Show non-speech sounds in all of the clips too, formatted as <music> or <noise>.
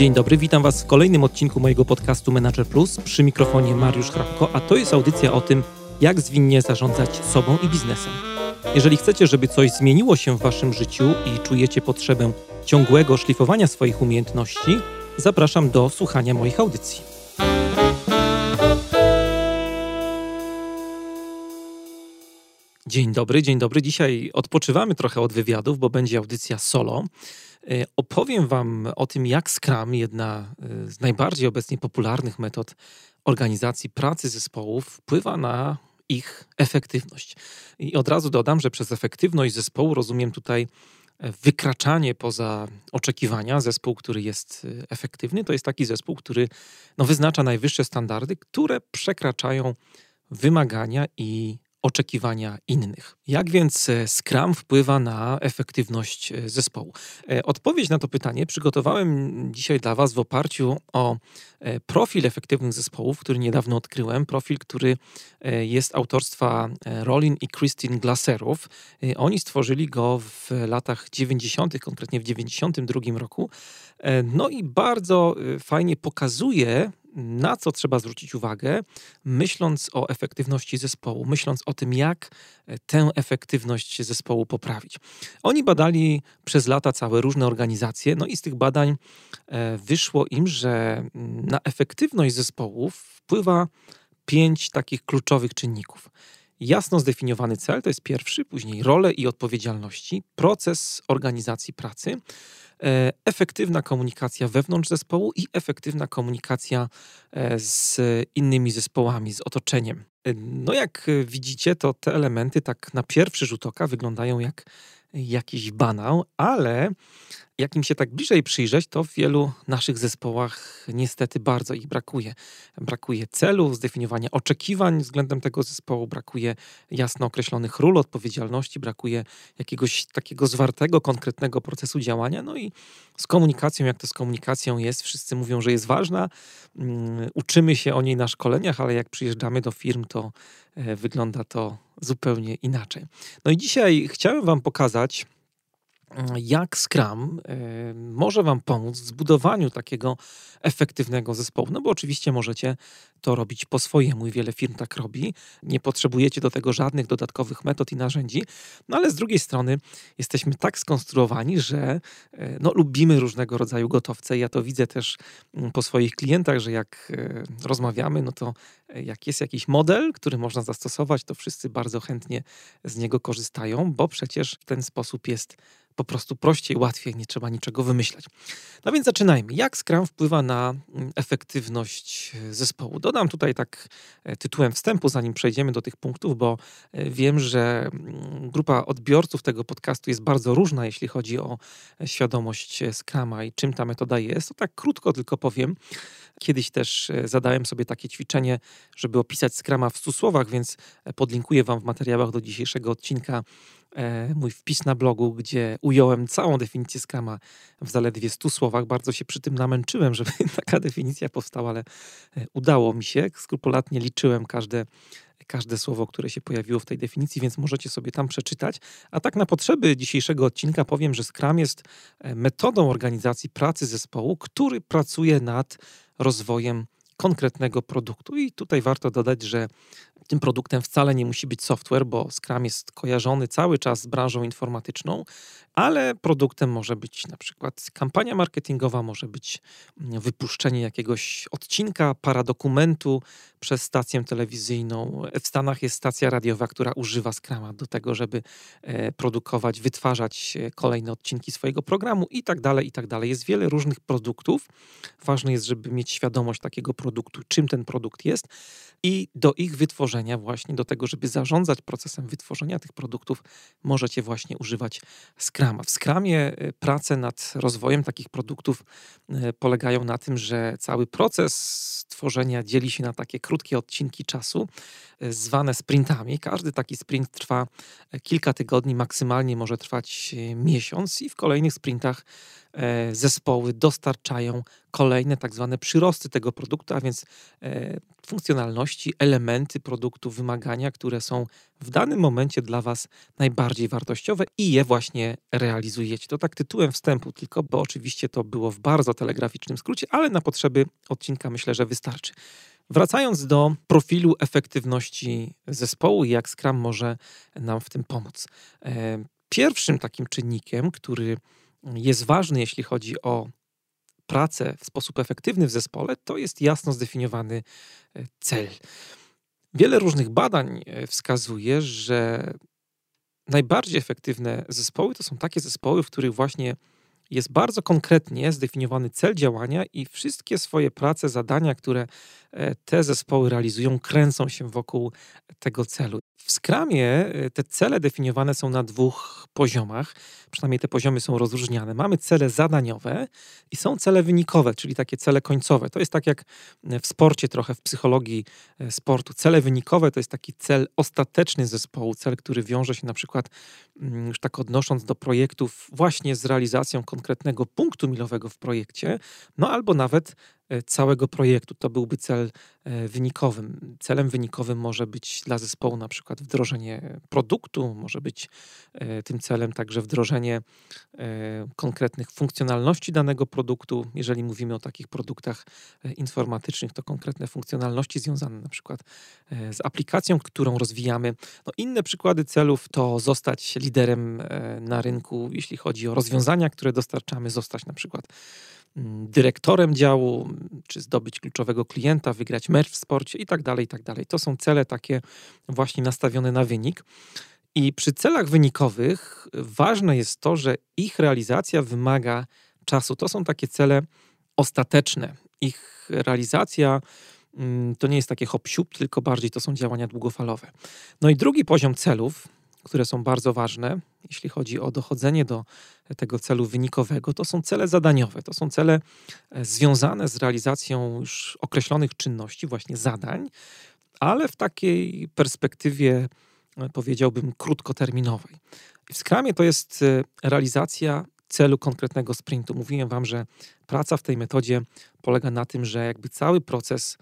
Dzień dobry, witam Was w kolejnym odcinku mojego podcastu Manager Plus. Przy mikrofonie Mariusz Hrabko, a to jest audycja o tym, jak zwinnie zarządzać sobą i biznesem. Jeżeli chcecie, żeby coś zmieniło się w Waszym życiu i czujecie potrzebę ciągłego szlifowania swoich umiejętności, zapraszam do słuchania moich audycji. Dzień dobry, dzień dobry. Dzisiaj odpoczywamy trochę od wywiadów, bo będzie audycja solo. E, opowiem Wam o tym, jak Scrum, jedna e, z najbardziej obecnie popularnych metod organizacji pracy zespołów, wpływa na ich efektywność. I od razu dodam, że przez efektywność zespołu rozumiem tutaj e, wykraczanie poza oczekiwania. Zespół, który jest efektywny, to jest taki zespół, który no, wyznacza najwyższe standardy, które przekraczają wymagania i oczekiwania innych. Jak więc e, Scrum wpływa na efektywność e, zespołu? E, odpowiedź na to pytanie przygotowałem dzisiaj dla Was w oparciu o profil efektywnych zespołów, który niedawno odkryłem. Profil, który jest autorstwa Rolin i Christine Glaserów. Oni stworzyli go w latach 90., konkretnie w 92 roku. No i bardzo fajnie pokazuje, na co trzeba zwrócić uwagę, myśląc o efektywności zespołu, myśląc o tym, jak e, tę efektywność zespołu poprawić. Oni badali przez lata całe różne organizacje, no i z tych badań e, wyszło im, że mm, na efektywność zespołu wpływa pięć takich kluczowych czynników. Jasno zdefiniowany cel to jest pierwszy, później role i odpowiedzialności, proces organizacji pracy, efektywna komunikacja wewnątrz zespołu i efektywna komunikacja e, z innymi zespołami, z otoczeniem. E, no, jak widzicie, to te elementy tak na pierwszy rzut oka wyglądają jak jakiś banał, ale jak im się tak bliżej przyjrzeć, to w wielu naszych zespołach niestety bardzo ich brakuje. Brakuje celów, zdefiniowania oczekiwań względem tego zespołu, brakuje jasno określonych ról odpowiedzialności, brakuje jakiegoś takiego zwartego, konkretnego procesu działania. No i z komunikacją, jak to z komunikacją jest, wszyscy mówią, że jest ważna, um, uczymy się o niej na szkoleniach, ale jak przyjeżdżamy do firm, to e, wygląda to zupełnie inaczej. No i dzisiaj chciałem Wam pokazać, jak Scrum y, może Wam pomóc w zbudowaniu takiego efektywnego zespołu. No bo oczywiście możecie to robić po swojemu i wiele firm tak robi. Nie potrzebujecie do tego żadnych dodatkowych metod i narzędzi, no ale z drugiej strony jesteśmy tak skonstruowani, że y, no, lubimy różnego rodzaju gotowce. Ja to widzę też mm, po swoich klientach, że jak y, rozmawiamy, no to jak jest jakiś model, który można zastosować, to wszyscy bardzo chętnie z niego korzystają, bo przecież w ten sposób jest po prostu prościej, łatwiej, nie trzeba niczego wymyślać. No więc zaczynajmy. Jak Scrum wpływa na mm, efektywność e, zespołu? Dodam tutaj tak e, tytułem wstępu, zanim przejdziemy do tych punktów, bo e, wiem, że mm, grupa odbiorców tego podcastu jest bardzo różna, jeśli chodzi o świadomość Scruma i czym ta metoda jest. To tak krótko tylko powiem. Kiedyś też zadałem sobie takie ćwiczenie, żeby opisać Scruma w 100 słowach, więc podlinkuję Wam w materiałach do dzisiejszego odcinka mój wpis na blogu, gdzie ująłem całą definicję Scrama w zaledwie 100 słowach. Bardzo się przy tym namęczyłem, żeby <laughs> taka definicja powstała, ale e, udało mi się. Skrupulatnie liczyłem każde, każde słowo, które się pojawiło w tej definicji, więc możecie sobie tam przeczytać. A tak na potrzeby dzisiejszego odcinka powiem, że Scrum jest e, metodą organizacji pracy zespołu, który pracuje nad rozwojem konkretnego produktu. I tutaj warto dodać, że tym produktem wcale nie musi być software, bo Scrum jest kojarzony cały czas z branżą informatyczną, ale produktem może być na przykład kampania marketingowa, może być mm, wypuszczenie jakiegoś odcinka, paradokumentu przez stację telewizyjną. W Stanach jest stacja radiowa, która używa Scrama do tego, żeby e, produkować, wytwarzać e, kolejne odcinki swojego programu i tak dalej, i tak dalej. Jest wiele różnych produktów. Ważne jest, żeby mieć świadomość takiego produktu, czym ten produkt jest i do ich wytworzenia, właśnie do tego, żeby zarządzać procesem wytworzenia tych produktów, możecie właśnie używać Scrama. W Scramie y, prace nad rozwojem takich produktów y, polegają na tym, że cały proces tworzenia dzieli się na takie krótkie odcinki czasu, y, zwane sprintami. Każdy taki sprint trwa kilka tygodni, maksymalnie może trwać miesiąc, i w kolejnych sprintach zespoły dostarczają kolejne tak zwane przyrosty tego produktu, a więc e, funkcjonalności, elementy produktu, wymagania, które są w danym momencie dla Was najbardziej wartościowe i je właśnie realizujecie. To tak tytułem wstępu tylko, bo oczywiście to było w bardzo telegraficznym skrócie, ale na potrzeby odcinka myślę, że wystarczy. Wracając do profilu efektywności zespołu i jak Scrum może nam w tym pomóc. E, pierwszym takim czynnikiem, który jest ważny, jeśli chodzi o pracę w sposób efektywny w zespole, to jest jasno zdefiniowany e, cel. Wiele różnych badań e, wskazuje, że najbardziej efektywne zespoły to są takie zespoły, w których właśnie jest bardzo konkretnie zdefiniowany cel działania i wszystkie swoje prace, zadania, które e, te zespoły realizują, kręcą się wokół tego celu. W Scrumie e, te cele definiowane są na dwóch poziomach, przynajmniej te poziomy są rozróżniane. Mamy cele zadaniowe i są cele wynikowe, czyli takie cele końcowe. To jest tak jak w sporcie, trochę w psychologii e, sportu. Cele wynikowe to jest taki cel ostateczny zespołu, cel, który wiąże się na przykład, mm, już tak odnosząc do projektów, właśnie z realizacją konkretnego punktu milowego w projekcie, no albo nawet całego projektu. To byłby cel e, wynikowym. Celem wynikowym może być dla zespołu na przykład wdrożenie produktu, może być e, tym celem także wdrożenie konkretnych funkcjonalności danego produktu. Jeżeli mówimy o takich produktach informatycznych, to konkretne funkcjonalności związane na przykład z aplikacją, którą rozwijamy. No inne przykłady celów to zostać liderem na rynku, jeśli chodzi o rozwiązania, które dostarczamy, zostać na przykład dyrektorem działu, czy zdobyć kluczowego klienta, wygrać mecz w sporcie i tak dalej, i tak dalej. To są cele takie właśnie nastawione na wynik. I przy celach wynikowych ważne jest to, że ich realizacja wymaga czasu. To są takie cele ostateczne. Ich realizacja mm, to nie jest takie hop tylko bardziej to są działania długofalowe. No i drugi poziom celów, które są bardzo ważne, jeśli chodzi o dochodzenie do tego celu wynikowego, to są cele zadaniowe. To są cele e, związane z realizacją już określonych czynności, właśnie zadań, ale w takiej perspektywie, e, powiedziałbym, krótkoterminowej. W Scrumie to jest e, realizacja celu konkretnego sprintu. Mówiłem Wam, że praca w tej metodzie polega na tym, że jakby cały proces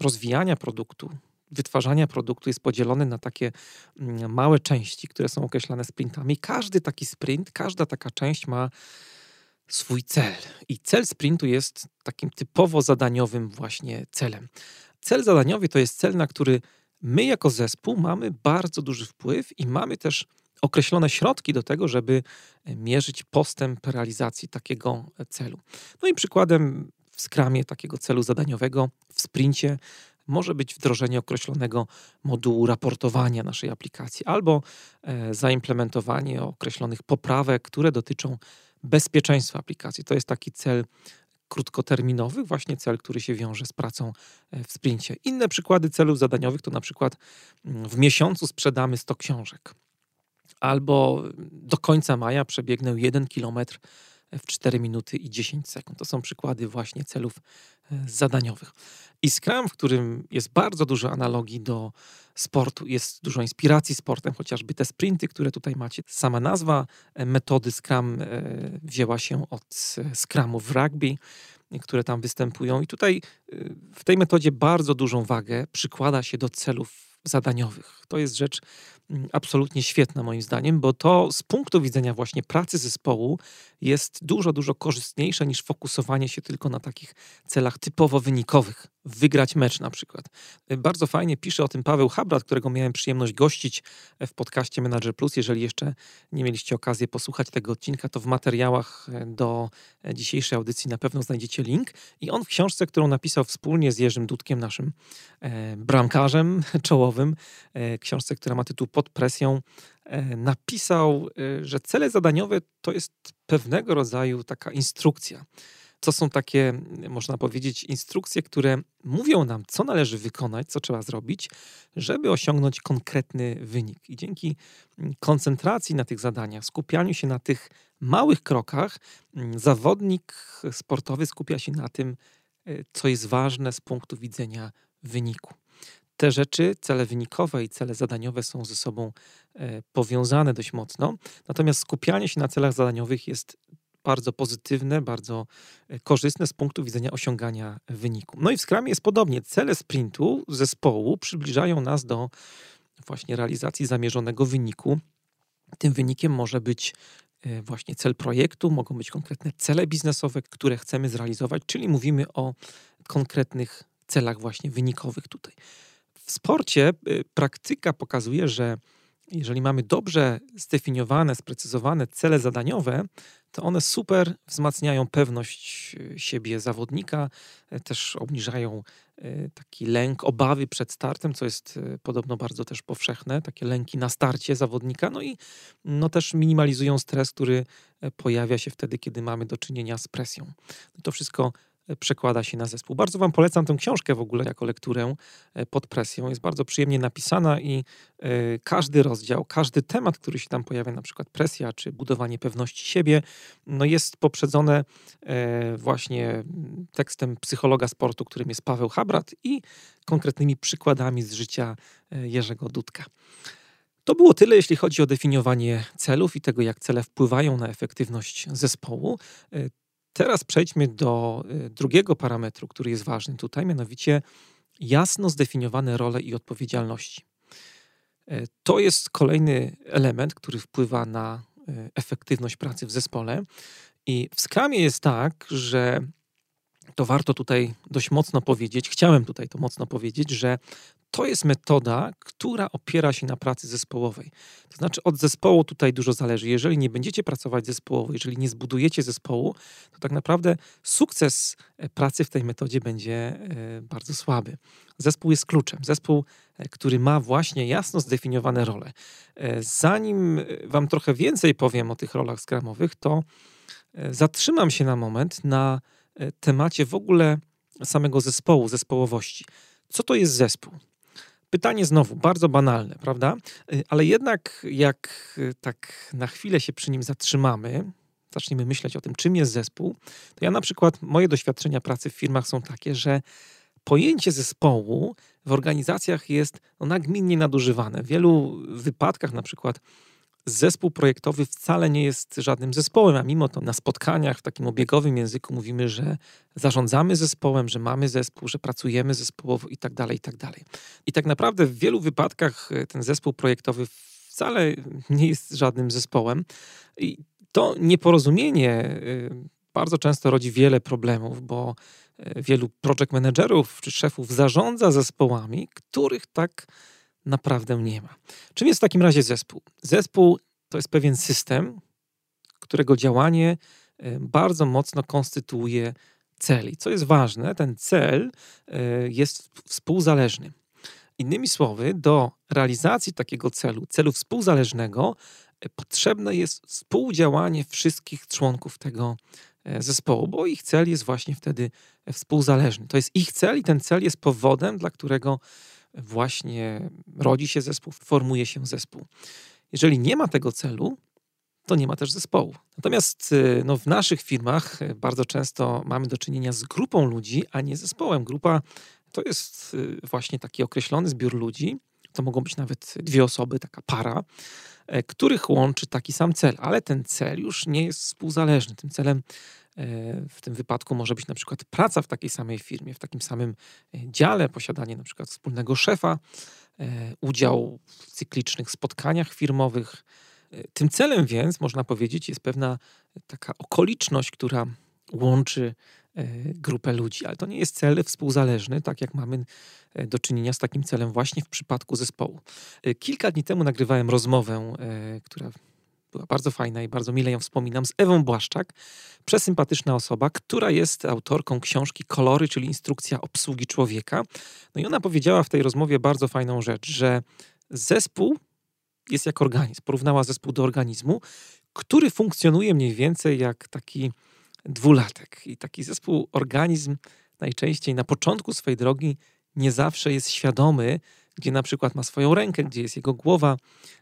rozwijania produktu, wytwarzania produktu jest podzielony na takie mm, małe części, które są określane sprintami. Każdy taki sprint, każda taka część ma swój cel. I cel sprintu jest takim typowo zadaniowym właśnie celem. Cel zadaniowy to jest cel, na który my jako zespół mamy bardzo duży wpływ i mamy też określone środki do tego, żeby e, mierzyć postęp realizacji takiego celu. No i przykładem w skramie takiego celu zadaniowego w sprincie może być wdrożenie określonego modułu raportowania naszej aplikacji albo e, zaimplementowanie określonych poprawek, które dotyczą bezpieczeństwa aplikacji. To jest taki cel krótkoterminowy, właśnie cel, który się wiąże z pracą e, w sprincie. Inne przykłady celów zadaniowych to na przykład mm, w miesiącu sprzedamy 100 książek albo do końca maja przebiegnę 1 kilometr w 4 minuty i 10 sekund. To są przykłady właśnie celów zadaniowych. I Scrum, w którym jest bardzo dużo analogii do sportu, jest dużo inspiracji sportem, chociażby te sprinty, które tutaj macie. Sama nazwa e, metody Scrum e, wzięła się od Scrumów w rugby, które tam występują. I tutaj w tej metodzie bardzo dużą wagę przykłada się do celów zadaniowych. To jest rzecz absolutnie świetna moim zdaniem, bo to z punktu widzenia właśnie pracy zespołu jest dużo, dużo korzystniejsze niż fokusowanie się tylko na takich celach typowo wynikowych. Wygrać mecz na przykład. Bardzo fajnie pisze o tym Paweł Habrat, którego miałem przyjemność gościć w podcaście Manager Plus. Jeżeli jeszcze nie mieliście okazji posłuchać tego odcinka, to w materiałach do dzisiejszej audycji na pewno znajdziecie link. I on w książce, którą napisał wspólnie z Jerzym Dudkiem, naszym e, bramkarzem <laughs> czołowym, e, książce, która ma tytuł Pod presją, E, napisał, e, że cele zadaniowe to jest pewnego rodzaju taka instrukcja. To są takie, można powiedzieć, instrukcje, które mówią nam, co należy wykonać, co trzeba zrobić, żeby osiągnąć konkretny wynik. I dzięki koncentracji na tych zadaniach, skupianiu się na tych małych krokach, zawodnik sportowy skupia się na tym, e, co jest ważne z punktu widzenia wyniku te rzeczy, cele wynikowe i cele zadaniowe są ze sobą e, powiązane dość mocno. Natomiast skupianie się na celach zadaniowych jest bardzo pozytywne, bardzo e, korzystne z punktu widzenia osiągania wyniku. No i w Scrumie jest podobnie. Cele sprintu zespołu przybliżają nas do właśnie realizacji zamierzonego wyniku. Tym wynikiem może być e, właśnie cel projektu, mogą być konkretne cele biznesowe, które chcemy zrealizować, czyli mówimy o konkretnych celach właśnie wynikowych tutaj. W sporcie y, praktyka pokazuje, że jeżeli mamy dobrze zdefiniowane, sprecyzowane cele zadaniowe, to one super wzmacniają pewność y, siebie zawodnika, y, też obniżają taki lęk, obawy przed startem, co jest podobno bardzo też powszechne, takie lęki na starcie zawodnika, no i no też minimalizują stres, który pojawia się wtedy, kiedy mamy do czynienia z presją. No to wszystko przekłada się na zespół. Bardzo Wam polecam tę książkę w ogóle jako lekturę e, pod presją. Jest bardzo przyjemnie napisana i e, każdy rozdział, każdy temat, który się tam pojawia, na przykład presja czy budowanie pewności siebie, no jest poprzedzone e, właśnie tekstem psychologa sportu, którym jest Paweł Habrat i konkretnymi przykładami z życia Jerzego Dudka. To było tyle, jeśli chodzi o definiowanie celów i tego, jak cele wpływają na efektywność zespołu. Teraz przejdźmy do y, drugiego parametru, który jest ważny tutaj, mianowicie jasno zdefiniowane role i odpowiedzialności. E, to jest kolejny element, który wpływa na e, efektywność pracy w zespole. I w skramie jest tak, że to warto tutaj dość mocno powiedzieć, chciałem tutaj to mocno powiedzieć, że to jest metoda, która opiera się na pracy zespołowej. To znaczy od zespołu tutaj dużo zależy. Jeżeli nie będziecie pracować zespołowo, jeżeli nie zbudujecie zespołu, to tak naprawdę sukces e, pracy w tej metodzie będzie e, bardzo słaby. Zespół jest kluczem. Zespół, e, który ma właśnie jasno zdefiniowane role. Zanim wam trochę więcej powiem o tych rolach skramowych, to zatrzymam się na moment na temacie w ogóle samego zespołu, zespołowości. Co to jest zespół? Pytanie znowu bardzo banalne, prawda? Y, ale jednak, jak y, tak na chwilę się przy nim zatrzymamy, zaczniemy myśleć o tym, czym jest zespół, to ja na przykład, moje doświadczenia pracy w firmach są takie, że pojęcie zespołu w organizacjach jest no, nagminnie nadużywane. W wielu wypadkach, na przykład zespół projektowy wcale nie jest żadnym zespołem, a mimo to na spotkaniach w takim obiegowym języku mówimy, że zarządzamy zespołem, że mamy zespół, że pracujemy zespołowo i tak dalej, i tak dalej. I tak naprawdę w wielu wypadkach e, ten zespół projektowy wcale nie jest żadnym zespołem. I to nieporozumienie e, bardzo często rodzi wiele problemów, bo e, wielu project managerów czy szefów zarządza zespołami, których tak naprawdę nie ma. Czym jest w takim razie zespół? Zespół to jest pewien system, którego działanie e, bardzo mocno konstytuuje cel. I co jest ważne, ten cel e, jest współzależny. Innymi słowy, do realizacji takiego celu, celu współzależnego, e, potrzebne jest współdziałanie wszystkich członków tego zespołu, bo ich cel jest właśnie wtedy współzależny. To jest ich cel i ten cel jest powodem, dla którego właśnie rodzi się zespół, formuje się zespół. Jeżeli nie ma tego celu, to nie ma też zespołu. Natomiast y, no, w naszych firmach y, bardzo często mamy do czynienia z grupą ludzi, a nie zespołem. Grupa to jest y, właśnie taki określony zbiór ludzi. To mogą być nawet dwie osoby, taka para, e, których łączy taki sam cel, ale ten cel już nie jest współzależny. Tym celem w tym wypadku może być na przykład praca w takiej samej firmie, w takim samym e, dziale, posiadanie na przykład wspólnego szefa, e, udział w cyklicznych spotkaniach firmowych. E, tym celem więc, można powiedzieć, jest pewna taka okoliczność, która łączy grupę ludzi, ale to nie jest cel współzależny, tak jak mamy do czynienia z takim celem właśnie w przypadku zespołu. Kilka dni temu nagrywałem rozmowę, która była bardzo fajna i bardzo mile ją wspominam, z Ewą Błaszczak, przesympatyczna osoba, która jest autorką książki Kolory, czyli instrukcja obsługi człowieka. No i ona powiedziała w tej rozmowie bardzo fajną rzecz, że zespół jest jak organizm. Porównała zespół do organizmu, który funkcjonuje mniej więcej jak taki dwulatek. I taki zespół, organizm najczęściej na początku swojej drogi nie zawsze jest świadomy, gdzie na przykład ma swoją rękę, gdzie jest jego głowa,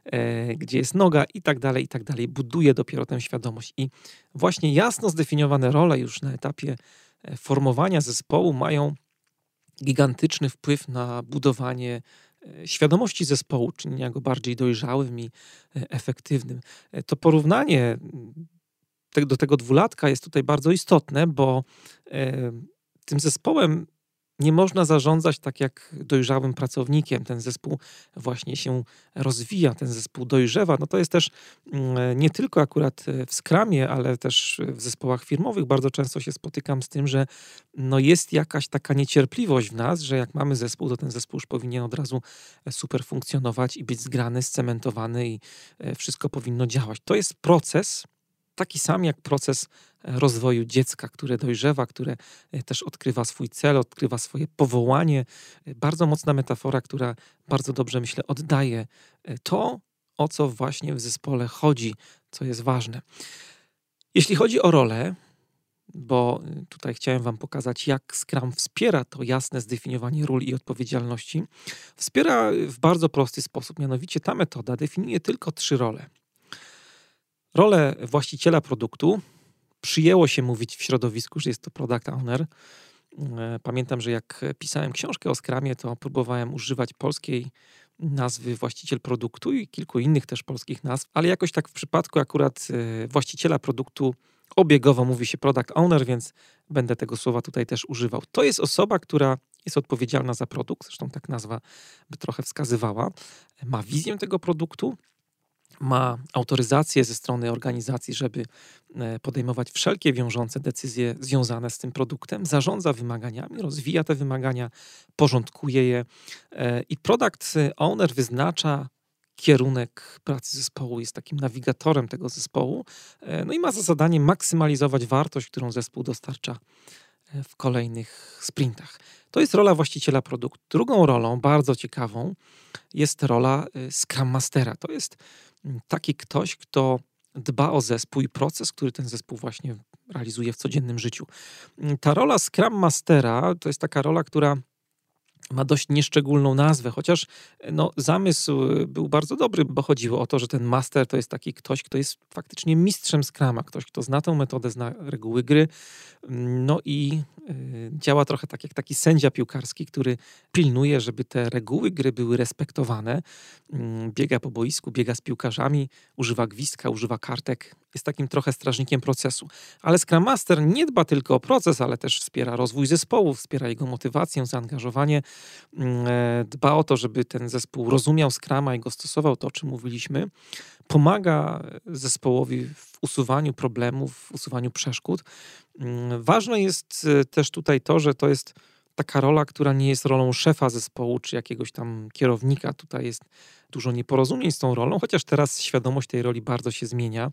e, gdzie jest noga i tak dalej, i tak dalej. Buduje dopiero tę świadomość. I właśnie jasno zdefiniowane role już na etapie e, formowania zespołu mają gigantyczny wpływ na budowanie e, świadomości zespołu, czynienia go bardziej dojrzałym i e, efektywnym. To porównanie do tego dwulatka jest tutaj bardzo istotne, bo tym zespołem nie można zarządzać tak jak dojrzałym pracownikiem. Ten zespół właśnie się rozwija, ten zespół dojrzewa. No to jest też mm, nie tylko akurat w skramie, ale też w zespołach firmowych bardzo często się spotykam z tym, że no jest jakaś taka niecierpliwość w nas, że jak mamy zespół, to ten zespół już powinien od razu super funkcjonować i być zgrany, scementowany i e, wszystko powinno działać. To jest proces, taki sam jak proces e, rozwoju dziecka, które dojrzewa, które e, też odkrywa swój cel, odkrywa swoje powołanie. E, bardzo mocna metafora, która bardzo dobrze, myślę, oddaje to, o co właśnie w zespole chodzi, co jest ważne. Jeśli chodzi o rolę, bo tutaj chciałem Wam pokazać, jak Scrum wspiera to jasne zdefiniowanie ról i odpowiedzialności. Wspiera w bardzo prosty sposób, mianowicie ta metoda definiuje tylko trzy role. Rolę właściciela produktu przyjęło się mówić w środowisku, że jest to product owner. E, pamiętam, że jak pisałem książkę o Skramie, to próbowałem używać polskiej nazwy właściciel produktu i kilku innych też polskich nazw, ale jakoś tak w przypadku akurat e, właściciela produktu obiegowo mówi się product owner, więc będę tego słowa tutaj też używał. To jest osoba, która jest odpowiedzialna za produkt, zresztą tak nazwa by trochę wskazywała, ma wizję tego produktu, ma autoryzację ze strony organizacji, żeby e, podejmować wszelkie wiążące decyzje związane z tym produktem, zarządza wymaganiami, rozwija te wymagania, porządkuje je e, i product owner wyznacza kierunek pracy zespołu, jest takim nawigatorem tego zespołu, e, no i ma za zadanie maksymalizować wartość, którą zespół dostarcza w kolejnych sprintach. To jest rola właściciela produktu. Drugą rolą, bardzo ciekawą, jest rola Scrum Mastera. To jest taki ktoś, kto dba o zespół i proces, który ten zespół właśnie realizuje w codziennym życiu. Ta rola Scrum Mastera to jest taka rola, która ma dość nieszczególną nazwę, chociaż no, zamysł był bardzo dobry, bo chodziło o to, że ten master to jest taki ktoś, kto jest faktycznie mistrzem Scrama, ktoś, kto zna tę metodę, zna reguły gry, no i y, działa trochę tak jak taki sędzia piłkarski, który pilnuje, żeby te reguły gry były respektowane. Mm, biega po boisku, biega z piłkarzami, używa gwizdka, używa kartek, jest takim trochę strażnikiem procesu. Ale Scrum Master nie dba tylko o proces, ale też wspiera rozwój zespołu, wspiera jego motywację, zaangażowanie, mm, e, dba o to, żeby ten zespół rozumiał Scrama i go stosował, to o czym mówiliśmy. Pomaga zespołowi w usuwaniu problemów, w usuwaniu przeszkód. Mm, ważne jest e, też tutaj to, że to jest taka rola, która nie jest rolą szefa zespołu czy jakiegoś tam kierownika. Tutaj jest dużo nieporozumień z tą rolą, chociaż teraz świadomość tej roli bardzo się zmienia.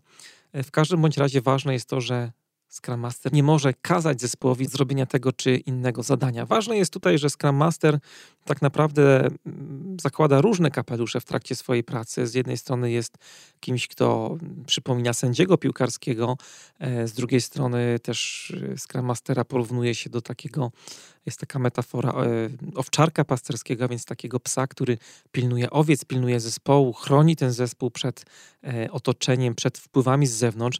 E, w każdym bądź razie ważne jest to, że Scrum Master nie może kazać zespołowi zrobienia tego czy innego zadania. Ważne jest tutaj, że Scrum Master tak naprawdę mm, zakłada różne kapelusze w trakcie swojej pracy. Z jednej strony jest kimś, kto przypomina sędziego piłkarskiego, e, z drugiej strony też e, Scrum Mastera porównuje się do takiego, jest taka metafora owczarka pasterskiego, więc takiego psa, który pilnuje owiec, pilnuje zespołu, chroni ten zespół przed otoczeniem, przed wpływami z zewnątrz.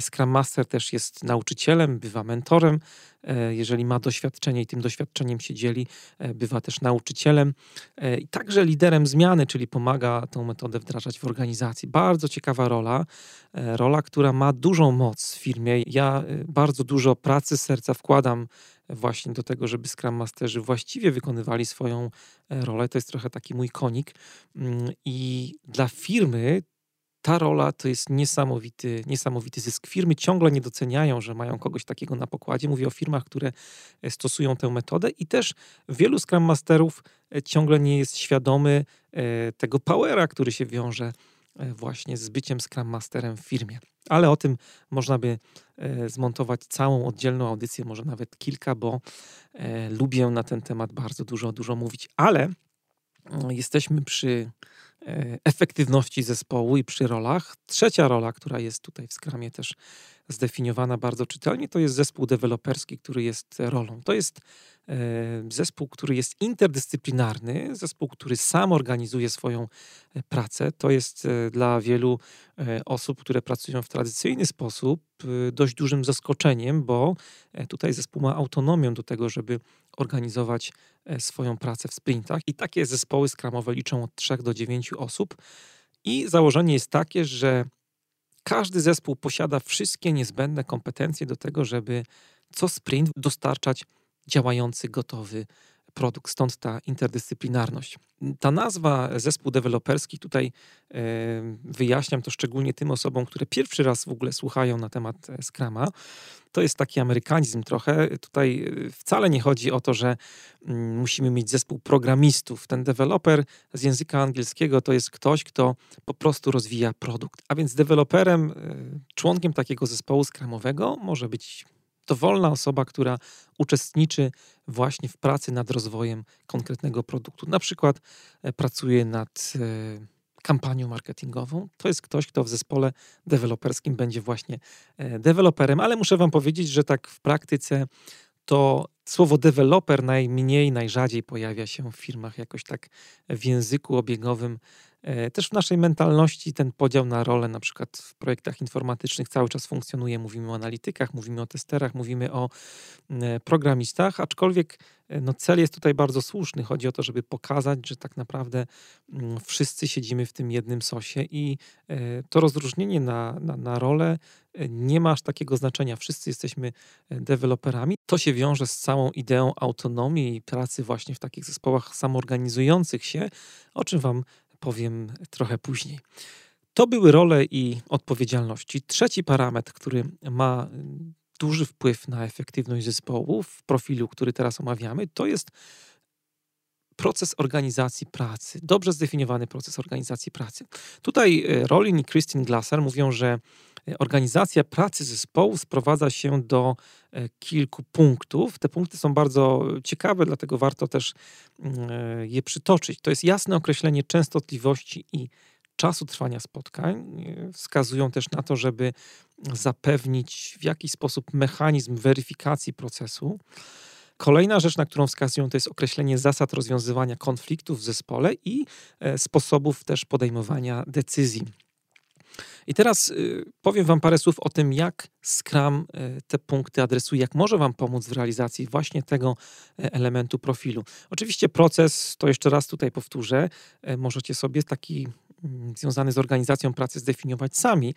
Scrum Master też jest nauczycielem, bywa mentorem, e, jeżeli ma doświadczenie i tym doświadczeniem się dzieli, e, bywa też nauczycielem e, i także liderem zmiany, czyli pomaga tą metodę wdrażać w organizacji. Bardzo ciekawa rola, rola, która ma dużą moc w firmie. Ja bardzo dużo pracy serca wkładam właśnie do tego, żeby Scrum Masterzy właściwie wykonywali swoją rolę. To jest trochę taki mój konik. Mm, I dla firmy ta rola to jest niesamowity, niesamowity zysk. Firmy ciągle nie doceniają, że mają kogoś takiego na pokładzie. Mówię o firmach, które e, stosują tę metodę i też wielu Scrum Masterów e, ciągle nie jest świadomy e, tego powera, który się wiąże właśnie z byciem Scrum Masterem w firmie. Ale o tym można by zmontować całą oddzielną audycję, może nawet kilka, bo lubię na ten temat bardzo dużo, dużo mówić. Ale mm, jesteśmy przy E, efektywności zespołu i przy rolach. Trzecia rola, która jest tutaj w Scrumie też zdefiniowana bardzo czytelnie, to jest zespół deweloperski, który jest rolą. To jest e, zespół, który jest interdyscyplinarny, zespół, który sam organizuje swoją e, pracę. To jest dla wielu osób, które pracują w tradycyjny sposób, dość dużym zaskoczeniem, bo tutaj zespół ma autonomię do tego, żeby organizować swoją pracę w sprintach. I takie zespoły skramowe liczą od 3 do 9 osób. I założenie jest takie, że każdy zespół posiada wszystkie niezbędne kompetencje do tego, żeby co sprint dostarczać działający, gotowy produkt, stąd ta interdyscyplinarność. Ta nazwa zespół deweloperski, tutaj e, wyjaśniam to szczególnie tym osobom, które pierwszy raz w ogóle słuchają na temat e, Scrama. To jest taki amerykanizm trochę. Tutaj e, wcale nie chodzi o to, że mm, musimy mieć zespół programistów. Ten deweloper z języka angielskiego to jest ktoś, kto po prostu rozwija produkt. A więc deweloperem, członkiem takiego zespołu skramowego może być dowolna osoba, która uczestniczy właśnie w pracy nad rozwojem konkretnego produktu. Na przykład e, pracuje nad e, kampanią marketingową. To jest ktoś, kto w zespole deweloperskim będzie właśnie e, deweloperem, ale muszę Wam powiedzieć, że tak w praktyce to słowo deweloper najmniej, najrzadziej pojawia się w firmach jakoś tak w języku obiegowym też w naszej mentalności ten podział na role, na przykład w projektach informatycznych, cały czas funkcjonuje. Mówimy o analitykach, mówimy o testerach, mówimy o e, programistach, aczkolwiek e, no, cel jest tutaj bardzo słuszny. Chodzi o to, żeby pokazać, że tak naprawdę mm, wszyscy siedzimy w tym jednym sosie i to rozróżnienie na, na, na rolę nie ma aż takiego znaczenia. Wszyscy jesteśmy deweloperami. To się wiąże z całą ideą autonomii i pracy właśnie w takich zespołach samoorganizujących się, o czym Wam powiem trochę później. To były role i odpowiedzialności. Trzeci parametr, który ma duży wpływ na efektywność zespołu w profilu, który teraz omawiamy, to jest proces organizacji pracy, dobrze zdefiniowany proces organizacji pracy. Tutaj e, Rolin i Christine Glasser mówią, że organizacja pracy zespołu sprowadza się do e, kilku punktów. Te punkty są bardzo ciekawe, dlatego warto też mm, je przytoczyć. To jest jasne określenie częstotliwości i czasu trwania spotkań. Wskazują też na to, żeby zapewnić w jakiś sposób mechanizm weryfikacji procesu. Kolejna rzecz, na którą wskazują, to jest określenie zasad rozwiązywania konfliktów w zespole i e, sposobów też podejmowania decyzji. I teraz y, powiem Wam parę słów o tym, jak Scrum y, te punkty adresuje, jak może Wam pomóc w realizacji właśnie tego e, elementu profilu. Oczywiście proces, to jeszcze raz tutaj powtórzę, e, możecie sobie taki mm, związany z organizacją pracy zdefiniować sami.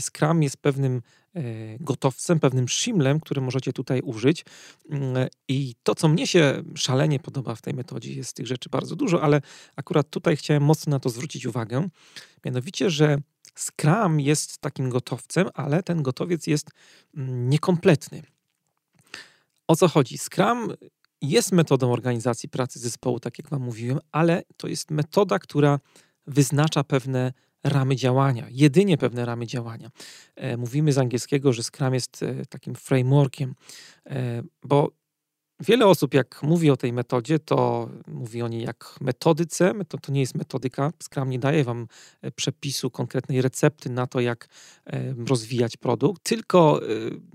Scrum jest pewnym E, gotowcem, pewnym shimlem, który możecie tutaj użyć. Mm, I to, co mnie się szalenie podoba w tej metodzie, jest tych rzeczy bardzo dużo, ale akurat tutaj chciałem mocno na to zwrócić uwagę. Mianowicie, że Scrum jest takim gotowcem, ale ten gotowiec jest mm, niekompletny. O co chodzi? Scrum jest metodą organizacji pracy zespołu, tak jak Wam mówiłem, ale to jest metoda, która wyznacza pewne ramy działania, jedynie pewne ramy działania. E, mówimy z angielskiego, że Scrum jest e, takim frameworkiem, e, bo Wiele osób, jak mówi o tej metodzie, to mówi o niej jak metodyce. To, to nie jest metodyka. Scrum nie daje wam e, przepisu, konkretnej recepty na to, jak e, rozwijać produkt, tylko e,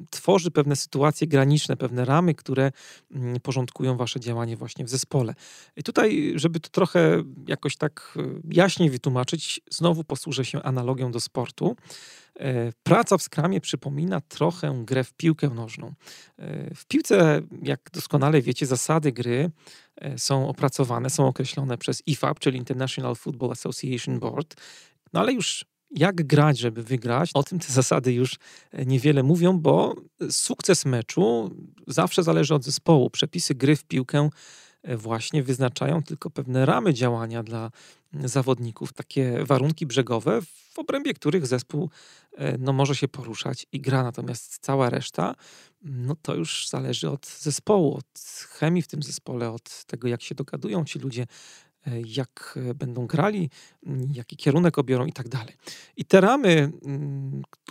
tworzy pewne sytuacje graniczne, pewne ramy, które mm, porządkują wasze działanie właśnie w zespole. I tutaj, żeby to trochę jakoś tak jaśniej wytłumaczyć, znowu posłużę się analogią do sportu. E, praca w skramie przypomina trochę grę w piłkę nożną. E, w piłce, jak doskonale wiecie, zasady gry e, są opracowane, są określone przez IFAB, czyli International Football Association Board, no ale już jak grać, żeby wygrać, o tym te zasady już niewiele mówią, bo sukces meczu zawsze zależy od zespołu. Przepisy gry w piłkę właśnie wyznaczają tylko pewne ramy działania dla zawodników, takie warunki brzegowe, w obrębie których zespół e, no, może się poruszać i gra. Natomiast cała reszta, no to już zależy od zespołu, od chemii w tym zespole, od tego, jak się dogadują ci ludzie, E, jak e, będą grali, jaki kierunek obiorą i tak dalej. I te ramy,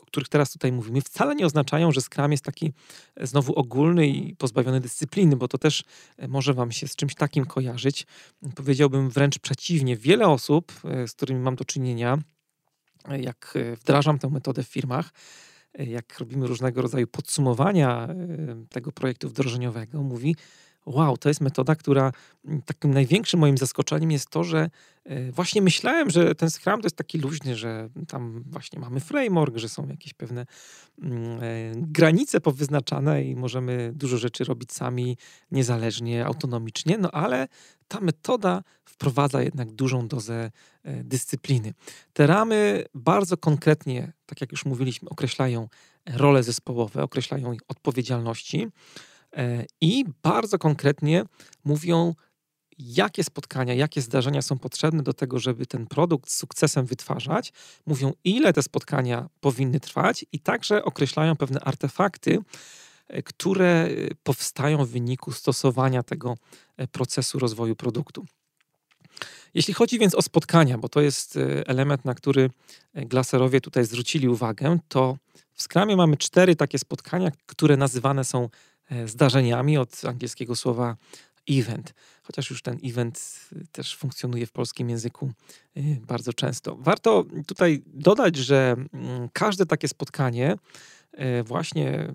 o których teraz tutaj mówimy, wcale nie oznaczają, że Scrum jest taki e, znowu ogólny i pozbawiony dyscypliny, bo to też może wam się z czymś takim kojarzyć. Powiedziałbym wręcz przeciwnie. Wiele osób, z którymi mam do czynienia, jak wdrażam tę metodę w firmach, jak robimy różnego rodzaju podsumowania tego projektu wdrożeniowego, mówi, wow, to jest metoda, która mm, takim największym moim zaskoczeniem jest to, że e, właśnie myślałem, że ten Scrum to jest taki luźny, że tam właśnie mamy framework, że są jakieś pewne mm, e, granice powyznaczane i możemy dużo rzeczy robić sami, niezależnie, autonomicznie, no ale ta metoda wprowadza jednak dużą dozę e, dyscypliny. Te ramy bardzo konkretnie, tak jak już mówiliśmy, określają role zespołowe, określają odpowiedzialności e, i bardzo konkretnie mówią, jakie spotkania, jakie zdarzenia są potrzebne do tego, żeby ten produkt z sukcesem wytwarzać. Mówią, ile te spotkania powinny trwać i także określają pewne artefakty, e, które powstają w wyniku stosowania tego e, procesu rozwoju produktu. Jeśli chodzi więc o spotkania, bo to jest element, na który glaserowie tutaj zwrócili uwagę, to w Scrumie mamy cztery takie spotkania, które nazywane są e, zdarzeniami od angielskiego słowa event, chociaż już ten event e, też funkcjonuje w polskim języku e, bardzo często. Warto tutaj dodać, że mm, każde takie spotkanie właśnie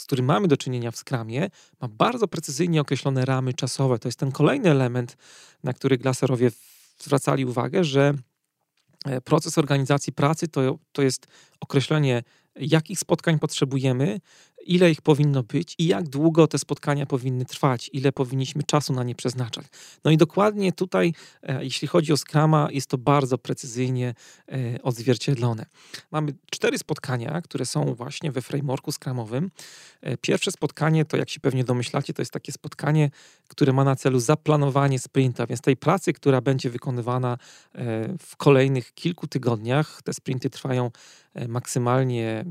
z którym mamy do czynienia w Scrumie, ma bardzo precyzyjnie określone ramy czasowe. To jest ten kolejny element, na który glaserowie zwracali uwagę, że proces organizacji pracy to, to jest określenie, jakich spotkań potrzebujemy, ile ich powinno być i jak długo te spotkania powinny trwać, ile powinniśmy czasu na nie przeznaczać. No i dokładnie tutaj, e, jeśli chodzi o Scrama, jest to bardzo precyzyjnie e, odzwierciedlone. Mamy cztery spotkania, które są właśnie we frameworku Scrumowym. E, pierwsze spotkanie to, jak się pewnie domyślacie, to jest takie spotkanie, które ma na celu zaplanowanie sprinta, więc tej pracy, która będzie wykonywana w kolejnych kilku tygodniach. Te sprinty trwają maksymalnie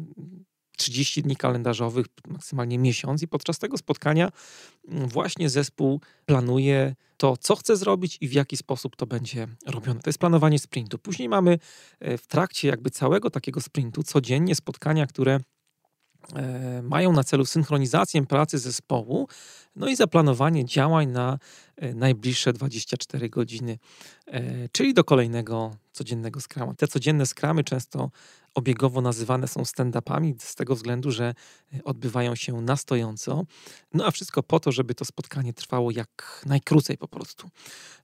30 dni kalendarzowych, maksymalnie miesiąc, i podczas tego spotkania mm, właśnie zespół planuje to, co chce zrobić i w jaki sposób to będzie robione. To jest planowanie sprintu. Później mamy e, w trakcie jakby całego takiego sprintu codziennie spotkania, które e, mają na celu synchronizację pracy zespołu, no i zaplanowanie działań na e, najbliższe 24 godziny, czyli do kolejnego codziennego skrama. Te codzienne skramy często obiegowo nazywane są stand-upami z tego względu, że e, odbywają się na stojąco. No a wszystko po to, żeby to spotkanie trwało jak najkrócej po prostu.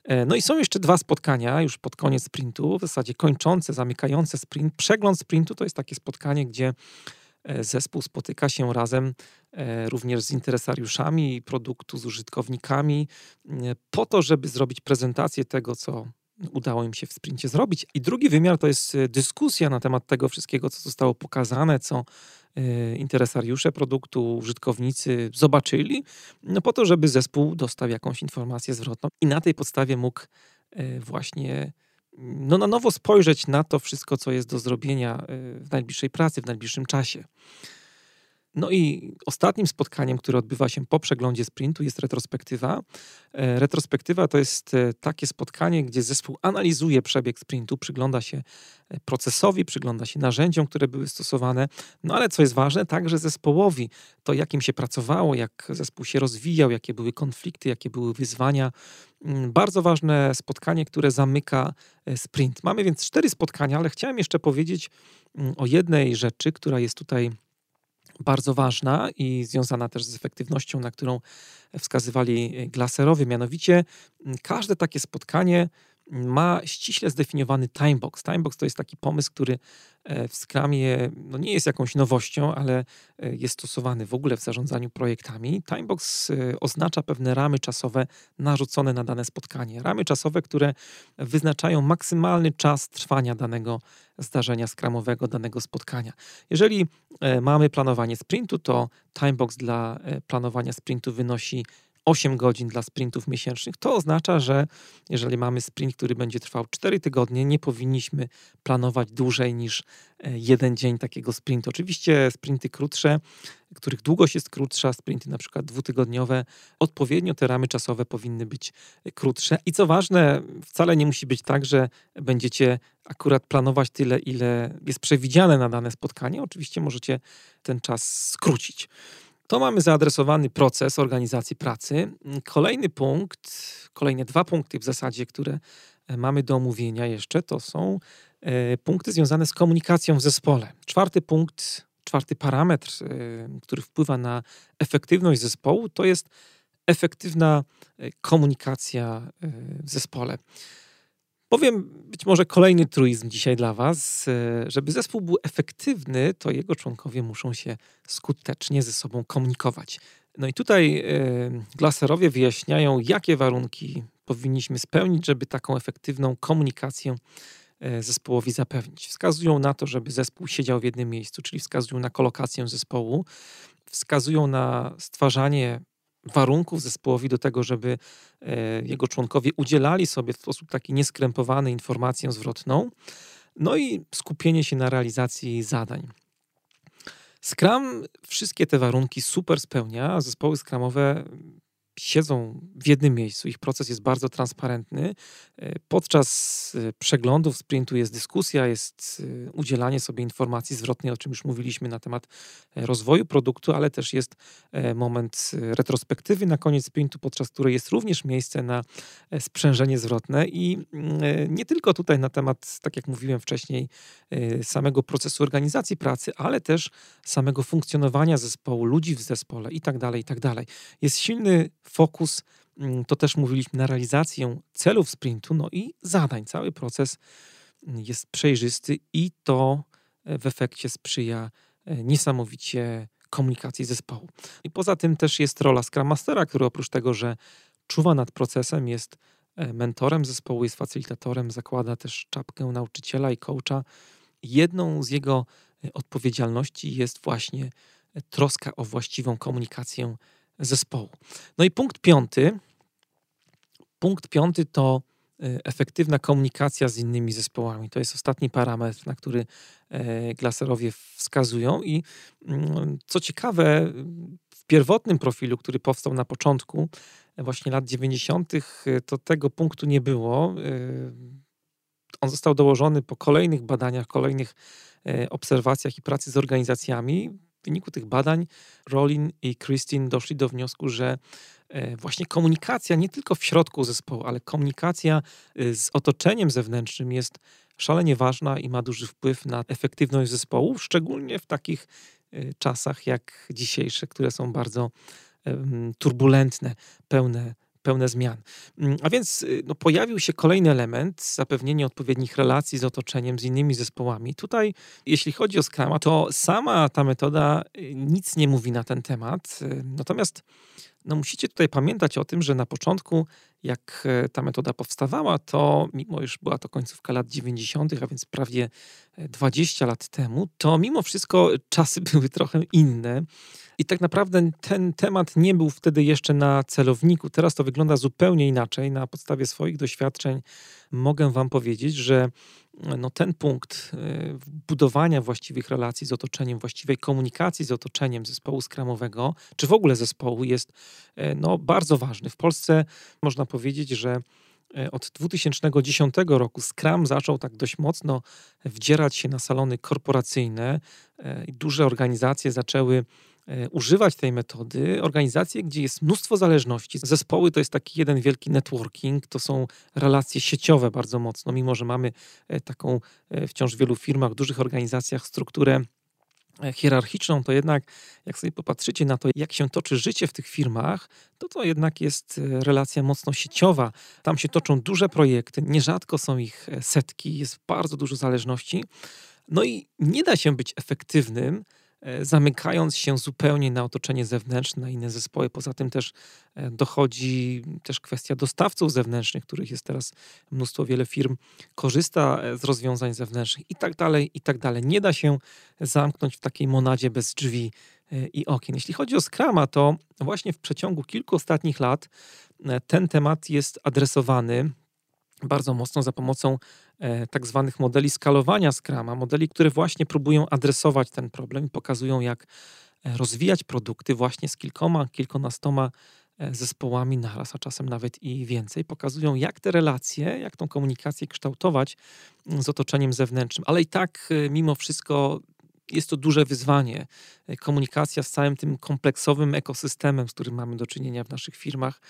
E, no i są jeszcze dwa spotkania już pod koniec sprintu, w zasadzie kończące, zamykające sprint. Przegląd sprintu to jest takie spotkanie, gdzie e, zespół spotyka się razem również z interesariuszami produktu, z użytkownikami, po to, żeby zrobić prezentację tego, co udało im się w sprincie zrobić. I drugi wymiar to jest e, dyskusja na temat tego wszystkiego, co zostało pokazane, co e, interesariusze produktu, użytkownicy zobaczyli, no po to, żeby zespół dostał jakąś informację zwrotną i na tej podstawie mógł e, właśnie no, na nowo spojrzeć na to wszystko, co jest do zrobienia w najbliższej pracy, w najbliższym czasie. No i ostatnim spotkaniem, które odbywa się po przeglądzie sprintu, jest retrospektywa. E, retrospektywa to jest e, takie spotkanie, gdzie zespół analizuje przebieg sprintu, przygląda się e, procesowi, przygląda się narzędziom, które były stosowane, no ale co jest ważne, także zespołowi, to jakim się pracowało, jak zespół się rozwijał, jakie były konflikty, jakie były wyzwania. Mm, bardzo ważne spotkanie, które zamyka sprint. Mamy więc cztery spotkania, ale chciałem jeszcze powiedzieć mm, o jednej rzeczy, która jest tutaj bardzo ważna i związana też z efektywnością, na którą wskazywali glaserowie. Mianowicie każde takie spotkanie ma ściśle zdefiniowany timebox. Timebox to jest taki pomysł, który e, w Scrumie no nie jest jakąś nowością, ale e, jest stosowany w ogóle w zarządzaniu projektami. Timebox e, oznacza pewne ramy czasowe narzucone na dane spotkanie. Ramy czasowe, które wyznaczają maksymalny czas trwania danego zdarzenia skramowego, danego spotkania. Jeżeli mamy planowanie sprintu, to timebox dla planowania sprintu wynosi 8 godzin dla sprintów miesięcznych, to oznacza, że jeżeli mamy sprint, który będzie trwał 4 tygodnie, nie powinniśmy planować dłużej niż e, jeden dzień takiego sprintu. Oczywiście sprinty krótsze, których długość jest krótsza, sprinty na przykład dwutygodniowe, odpowiednio te ramy czasowe powinny być e, krótsze. I co ważne, wcale nie musi być tak, że będziecie akurat planować tyle, ile jest przewidziane na dane spotkanie. Oczywiście możecie ten czas skrócić. To mamy zaadresowany proces organizacji pracy. Kolejny punkt, kolejne dwa punkty w zasadzie, które e, mamy do omówienia jeszcze, to są e, punkty związane z komunikacją w zespole. Czwarty punkt, czwarty parametr, e, który wpływa na efektywność zespołu, to jest efektywna komunikacja w zespole. Powiem być może kolejny truizm dzisiaj dla Was. Żeby zespół był efektywny, to jego członkowie muszą się skutecznie ze sobą komunikować. No i tutaj glaserowie wyjaśniają, jakie warunki powinniśmy spełnić, żeby taką efektywną komunikację e, zespołowi zapewnić. Wskazują na to, żeby zespół siedział w jednym miejscu, czyli wskazują na kolokację zespołu, wskazują na stwarzanie warunków zespołowi do tego, żeby e, jego członkowie udzielali sobie w sposób taki nieskrępowany informację zwrotną, no i skupienie się na realizacji zadań. Scrum wszystkie te warunki super spełnia, zespoły scrumowe siedzą w jednym miejscu, ich proces jest bardzo transparentny. E, podczas e, przeglądów sprintu jest dyskusja, jest e, udzielanie sobie informacji zwrotnej, o czym już mówiliśmy na temat rozwoju produktu, ale też jest moment retrospektywy na koniec sprintu, podczas której jest również miejsce na sprzężenie zwrotne i mm, nie tylko tutaj na temat, tak jak mówiłem wcześniej, samego procesu organizacji pracy, ale też samego funkcjonowania zespołu, ludzi w zespole i tak dalej, i tak dalej. Jest silny fokus, mm, to też mówiliśmy, na realizację celów sprintu, no i zadań. Cały proces mm, jest przejrzysty i to e, w efekcie sprzyja e, niesamowicie komunikacji zespołu. I poza tym też jest rola Scrum Mastera, który oprócz tego, że czuwa nad procesem, jest e, mentorem zespołu, jest facylitatorem, zakłada też czapkę nauczyciela i coacha. Jedną z jego odpowiedzialności jest właśnie troska o właściwą komunikację zespołu. No i punkt piąty. Punkt piąty to e, efektywna komunikacja z innymi zespołami. To jest ostatni parametr, na który e, glaserowie wskazują. I mm, co ciekawe, w pierwotnym profilu, który powstał na początku właśnie lat 90., to tego punktu nie było. E, on został dołożony po kolejnych badaniach, kolejnych obserwacjach i pracy z organizacjami. W wyniku tych badań Rolin i Christine doszli do wniosku, że e, właśnie komunikacja nie tylko w środku zespołu, ale komunikacja e, z otoczeniem zewnętrznym jest szalenie ważna i ma duży wpływ na efektywność zespołu, szczególnie w takich e, czasach jak dzisiejsze, które są bardzo turbulentne, pełne pełne zmian. Mm, a więc y, no, pojawił się kolejny element, zapewnienie odpowiednich relacji z otoczeniem, z innymi zespołami. Tutaj, jeśli chodzi o Scrama, to sama ta metoda y, nic nie mówi na ten temat. Y, natomiast no, musicie tutaj pamiętać o tym, że na początku, jak e, ta metoda powstawała, to mimo już była to końcówka lat 90., a więc prawie 20 e, lat temu, to mimo wszystko czasy <laughs> były trochę inne. I tak naprawdę ten temat nie był wtedy jeszcze na celowniku. Teraz to wygląda zupełnie inaczej. Na podstawie swoich doświadczeń mogę Wam powiedzieć, że no, ten punkt y, budowania właściwych relacji z otoczeniem, właściwej komunikacji z otoczeniem zespołu skramowego, czy w ogóle zespołu jest y, no, bardzo ważny. W Polsce można powiedzieć, że y, od 2010 roku Scrum zaczął tak dość mocno wdzierać się na salony korporacyjne duże organizacje zaczęły używać tej metody organizacje, gdzie jest mnóstwo zależności. Zespoły to jest taki jeden wielki networking, to są relacje sieciowe bardzo mocno, mimo że mamy e, taką e, wciąż w wielu firmach, dużych organizacjach strukturę hierarchiczną, to jednak jak sobie popatrzycie na to, jak się toczy życie w tych firmach, to to jednak jest relacja mocno sieciowa. Tam się toczą duże projekty, nierzadko są ich setki, jest bardzo dużo zależności. No i nie da się być efektywnym, E, zamykając się zupełnie na otoczenie zewnętrzne, na inne zespoły. Poza tym też e, dochodzi też kwestia dostawców zewnętrznych, których jest teraz mnóstwo, wiele firm korzysta e, z rozwiązań zewnętrznych i tak dalej, i tak dalej. Nie da się zamknąć w takiej monadzie bez drzwi i okien. Jeśli chodzi o Scrama, to właśnie w przeciągu kilku ostatnich lat ten temat jest adresowany bardzo mocno za pomocą e, tak zwanych modeli skalowania Scrama, modeli, które właśnie próbują adresować ten problem i pokazują, jak e, rozwijać produkty właśnie z kilkoma, kilkunastoma e, zespołami naraz, a czasem nawet i więcej. Pokazują, jak te relacje, jak tą komunikację kształtować mm, z otoczeniem zewnętrznym. Ale i tak, mimo wszystko, jest to duże wyzwanie. Komunikacja z całym tym kompleksowym ekosystemem, z którym mamy do czynienia w naszych firmach,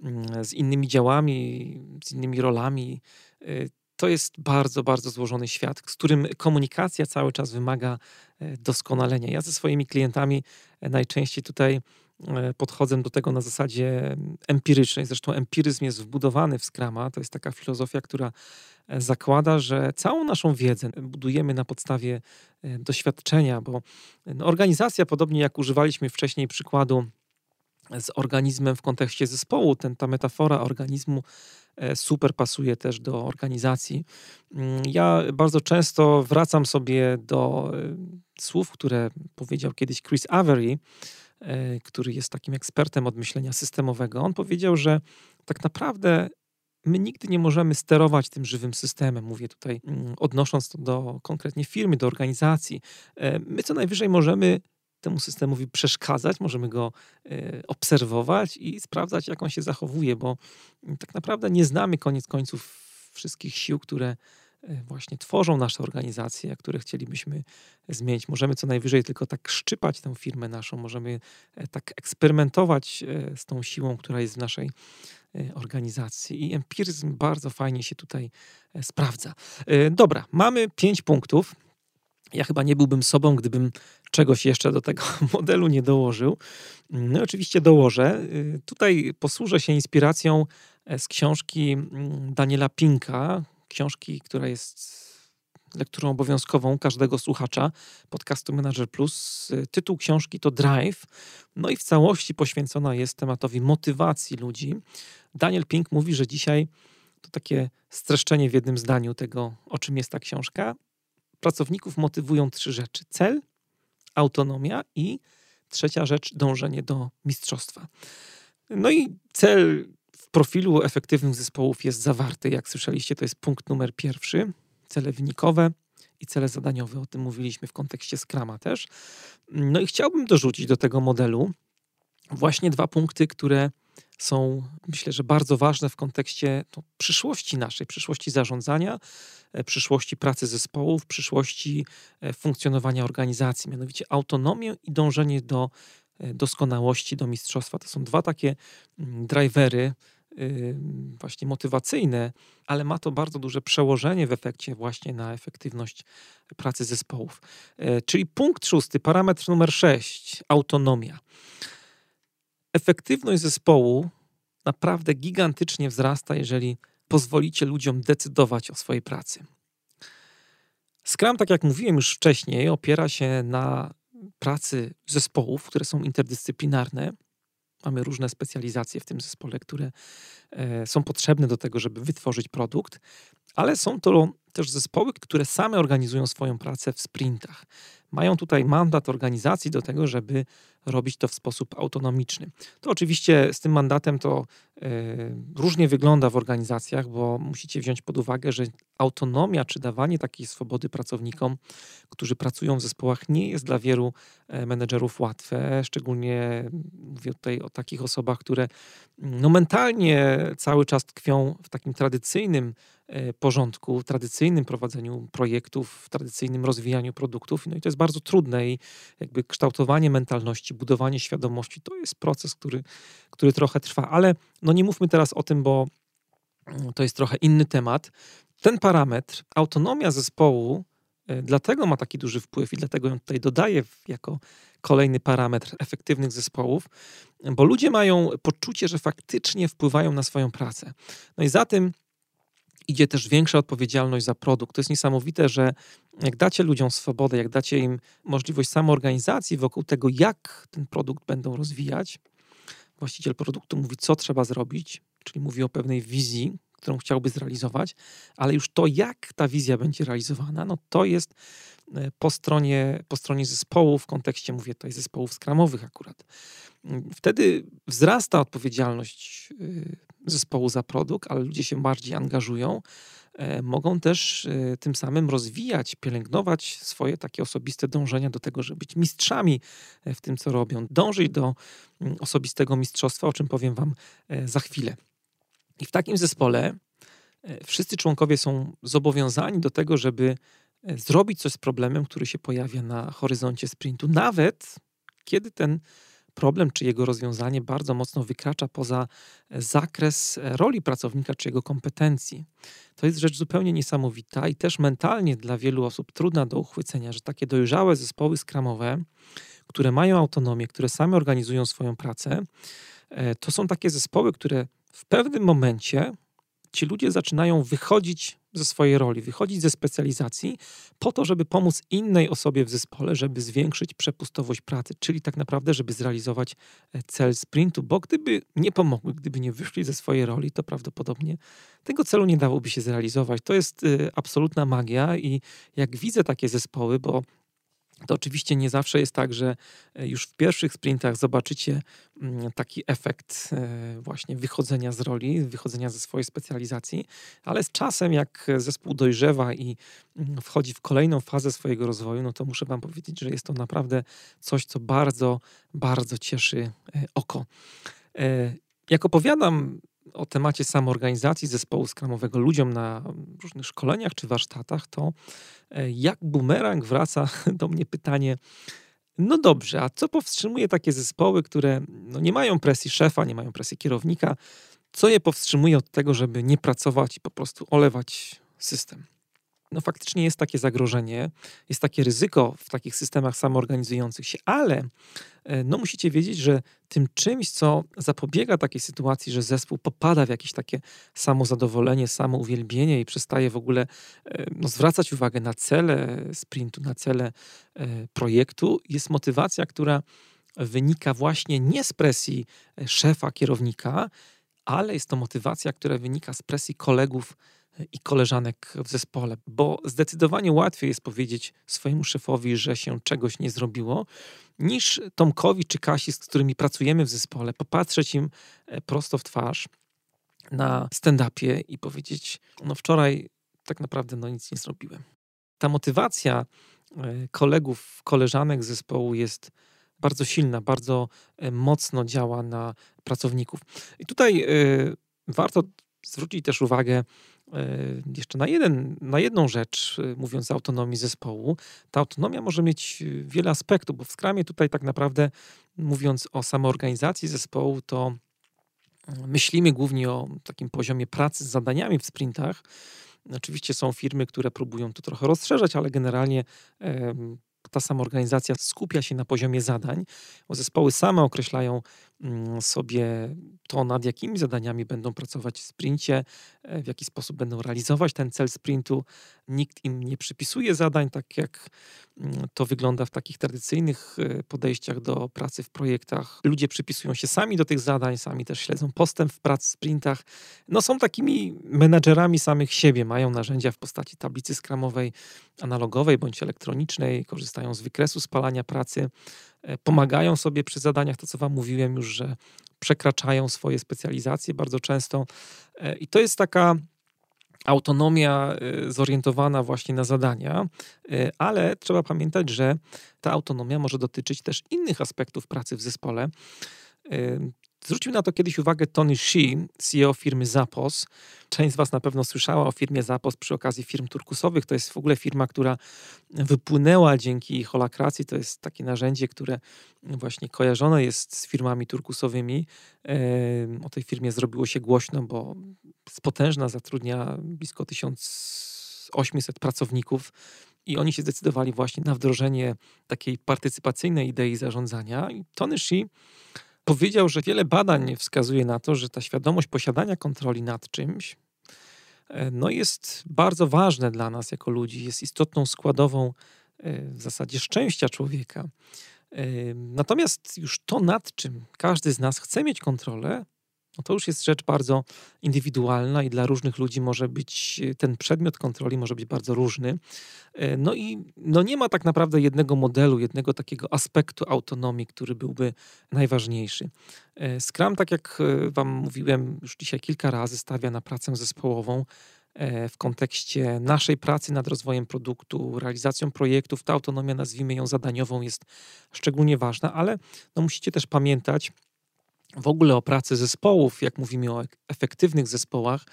Mm, z innymi działami, z innymi rolami. Y, to jest bardzo, bardzo złożony świat, z którym komunikacja cały czas wymaga e, doskonalenia. Ja ze swoimi klientami e, najczęściej tutaj podchodzę do tego na zasadzie empirycznej. Zresztą empiryzm jest wbudowany w Scrama. To jest taka filozofia, która zakłada, że całą naszą wiedzę budujemy na podstawie doświadczenia, bo no, organizacja, podobnie jak używaliśmy wcześniej przykładu z organizmem w kontekście zespołu, ten, ta metafora organizmu E, super pasuje też do organizacji. Mm, ja bardzo często wracam sobie do e, słów, które powiedział kiedyś Chris Avery, e, który jest takim ekspertem od myślenia systemowego. On powiedział, że tak naprawdę my nigdy nie możemy sterować tym żywym systemem. Mówię tutaj mm, odnosząc to do konkretnie firmy, do organizacji. My co najwyżej możemy temu systemowi przeszkadzać, możemy go e, obserwować i sprawdzać, jak on się zachowuje, bo tak naprawdę nie znamy koniec końców wszystkich sił, które e, właśnie tworzą nasze organizacje, które chcielibyśmy zmienić. Możemy co najwyżej tylko tak szczypać tę firmę naszą, możemy e, tak eksperymentować z tą siłą, która jest w naszej organizacji. I empiryzm bardzo fajnie się tutaj sprawdza. Dobra, mamy pięć punktów. Ja chyba nie byłbym sobą, gdybym czegoś jeszcze do tego <laughs> modelu nie dołożył. No oczywiście dołożę. Y, tutaj posłużę się inspiracją e, z książki mm, Daniela Pinka, książki, która jest lekturą obowiązkową każdego słuchacza podcastu Manager Plus. Tytuł książki to Drive, no i w całości poświęcona jest tematowi motywacji ludzi. Daniel Pink mówi, że dzisiaj to takie streszczenie w jednym zdaniu tego, o czym jest ta książka pracowników motywują trzy rzeczy: cel, autonomia i trzecia rzecz dążenie do mistrzostwa. No i cel profilu efektywnych zespołów jest zawarty, jak słyszeliście, to jest punkt numer pierwszy. Cele wynikowe i cele zadaniowe, o tym mówiliśmy w kontekście Scrama też. No i chciałbym dorzucić do tego modelu właśnie dwa punkty, które są, myślę, że bardzo ważne w kontekście no, przyszłości naszej, przyszłości zarządzania, e, przyszłości pracy zespołów, przyszłości e, funkcjonowania organizacji, mianowicie autonomię i dążenie do e, doskonałości, do mistrzostwa. To są dwa takie mm, drivery, właśnie motywacyjne, ale ma to bardzo duże przełożenie w efekcie właśnie na efektywność pracy zespołów. Czyli punkt szósty, parametr numer sześć, autonomia efektywność zespołu naprawdę gigantycznie wzrasta, jeżeli pozwolicie ludziom decydować o swojej pracy. Scrum, tak jak mówiłem już wcześniej, opiera się na pracy zespołów, które są interdyscyplinarne. Mamy różne specjalizacje w tym zespole, które e, są potrzebne do tego, żeby wytworzyć produkt, ale są to też zespoły, które same organizują swoją pracę w sprintach. Mają tutaj mandat organizacji do tego, żeby robić to w sposób autonomiczny. To oczywiście z tym mandatem to yy, różnie wygląda w organizacjach, bo musicie wziąć pod uwagę, że autonomia czy dawanie takiej swobody pracownikom, którzy pracują w zespołach, nie jest dla wielu e, menedżerów łatwe. Szczególnie mówię tutaj o takich osobach, które no, mentalnie cały czas tkwią w takim tradycyjnym e, porządku, tradycyjnym prowadzeniu projektów, w tradycyjnym rozwijaniu produktów. No i to jest bardzo trudne i jakby kształtowanie mentalności, budowanie świadomości to jest proces, który, który trochę trwa. Ale no nie mówmy teraz o tym, bo mm, to jest trochę inny temat. Ten parametr, autonomia zespołu, e, dlatego ma taki duży wpływ i dlatego ją tutaj dodaję jako kolejny parametr efektywnych zespołów, bo ludzie mają poczucie, że faktycznie wpływają na swoją pracę. No i za tym idzie też większa odpowiedzialność za produkt. To jest niesamowite, że jak dacie ludziom swobodę, jak dacie im możliwość samoorganizacji wokół tego, jak ten produkt będą rozwijać, właściciel produktu mówi, co trzeba zrobić, czyli mówi o pewnej wizji, którą chciałby zrealizować, ale już to, jak ta wizja będzie realizowana, no to jest po stronie, po stronie zespołu, w kontekście, mówię tutaj, zespołów skramowych akurat. Wtedy wzrasta odpowiedzialność y, zespołu za produkt, ale ludzie się bardziej angażują, e, mogą też e, tym samym rozwijać, pielęgnować swoje takie osobiste dążenia do tego, żeby być mistrzami w tym, co robią, dążyć do mm, osobistego mistrzostwa, o czym powiem Wam za chwilę. I w takim zespole e, wszyscy członkowie są zobowiązani do tego, żeby e, zrobić coś z problemem, który się pojawia na horyzoncie sprintu, nawet kiedy ten problem czy jego rozwiązanie bardzo mocno wykracza poza e, zakres roli pracownika czy jego kompetencji. To jest rzecz zupełnie niesamowita i też mentalnie dla wielu osób trudna do uchwycenia, że takie dojrzałe zespoły skramowe, które mają autonomię, które same organizują swoją pracę, e, to są takie zespoły, które w pewnym momencie ci ludzie zaczynają wychodzić ze swojej roli, wychodzić ze specjalizacji po to, żeby pomóc innej osobie w zespole, żeby zwiększyć przepustowość pracy, czyli tak naprawdę, żeby zrealizować e, cel sprintu, bo gdyby nie pomogły, gdyby nie wyszli ze swojej roli, to prawdopodobnie tego celu nie dałoby się zrealizować. To jest e, absolutna magia i jak widzę takie zespoły, bo to oczywiście nie zawsze jest tak, że e, już w pierwszych sprintach zobaczycie mm, taki efekt e, właśnie wychodzenia z roli, wychodzenia ze swojej specjalizacji, ale z czasem, jak zespół dojrzewa i mm, wchodzi w kolejną fazę swojego rozwoju, no to muszę Wam powiedzieć, że jest to naprawdę coś, co bardzo, bardzo cieszy e, oko. Jak opowiadam o temacie samoorganizacji zespołu skramowego ludziom na różnych szkoleniach czy warsztatach, to e, jak bumerang wraca <laughs> do mnie pytanie, no dobrze, a co powstrzymuje takie zespoły, które no nie mają presji szefa, nie mają presji kierownika, co je powstrzymuje od tego, żeby nie pracować i po prostu olewać system? No faktycznie jest takie zagrożenie, jest takie ryzyko w takich systemach samoorganizujących się, ale e, no musicie wiedzieć, że tym czymś, co zapobiega takiej sytuacji, że zespół popada w jakieś takie samozadowolenie, samouwielbienie i przestaje w ogóle e, no, zwracać uwagę na cele sprintu, na cele e, projektu, jest motywacja, która wynika właśnie nie z presji szefa, kierownika, ale jest to motywacja, która wynika z presji kolegów, i koleżanek w zespole, bo zdecydowanie łatwiej jest powiedzieć swojemu szefowi, że się czegoś nie zrobiło, niż Tomkowi czy Kasi, z którymi pracujemy w zespole, popatrzeć im e, prosto w twarz na stand-upie i powiedzieć: No, wczoraj tak naprawdę no, nic nie zrobiłem. Ta motywacja e, kolegów, koleżanek zespołu jest bardzo silna, bardzo e, mocno działa na pracowników. I tutaj warto zwrócić też uwagę jeszcze na, jeden, na jedną rzecz, e, mówiąc o autonomii zespołu. Ta autonomia może mieć e, wiele aspektów, bo w Skramie tutaj tak naprawdę, mówiąc o samoorganizacji zespołu, to myślimy głównie o takim poziomie pracy z zadaniami w sprintach. Oczywiście są firmy, które próbują to trochę rozszerzać, ale generalnie ta samoorganizacja skupia się na poziomie zadań, bo zespoły same określają mm, sobie to, nad jakimi zadaniami będą pracować w sprincie, e, w jaki sposób będą realizować ten cel sprintu. Nikt im nie przypisuje zadań, tak jak mm, to wygląda w takich tradycyjnych e, podejściach do pracy w projektach. Ludzie przypisują się sami do tych zadań, sami też śledzą postęp w pracy w sprintach. No są takimi menedżerami samych siebie, mają narzędzia w postaci tablicy skramowej, analogowej bądź elektronicznej, korzystają z wykresu spalania pracy, e, pomagają sobie przy zadaniach, to co wam mówiłem już, że przekraczają swoje specjalizacje bardzo często. E, I to jest taka autonomia e, zorientowana właśnie na zadania, e, ale trzeba pamiętać, że ta autonomia może dotyczyć też innych aspektów pracy w zespole. Zwrócił na to kiedyś uwagę Tony Shee, CEO firmy Zapos. Część z Was na pewno słyszała o firmie Zapos przy okazji firm turkusowych. To jest w ogóle firma, która wypłynęła dzięki holakracji. To jest takie narzędzie, które właśnie kojarzone jest z firmami turkusowymi. O tej firmie zrobiło się głośno, bo potężna, zatrudnia blisko 1800 pracowników. I oni się zdecydowali właśnie na wdrożenie takiej partycypacyjnej idei zarządzania. I Tony Shee powiedział, że wiele badań wskazuje na to, że ta świadomość posiadania kontroli nad czymś e, no jest bardzo ważne dla nas jako ludzi, jest istotną składową e, w zasadzie szczęścia człowieka. E, natomiast już to, nad czym każdy z nas chce mieć kontrolę, no to już jest rzecz bardzo indywidualna i dla różnych ludzi może być ten przedmiot kontroli może być bardzo różny. E, no i no nie ma tak naprawdę jednego modelu, jednego takiego aspektu autonomii, który byłby najważniejszy. E, Scrum, tak jak e, Wam mówiłem już dzisiaj kilka razy, stawia na pracę zespołową w kontekście naszej pracy nad rozwojem produktu, realizacją projektów. Ta autonomia, nazwijmy ją zadaniową, jest szczególnie ważna, ale no musicie też pamiętać, w ogóle o pracy zespołów, jak mówimy o efektywnych zespołach,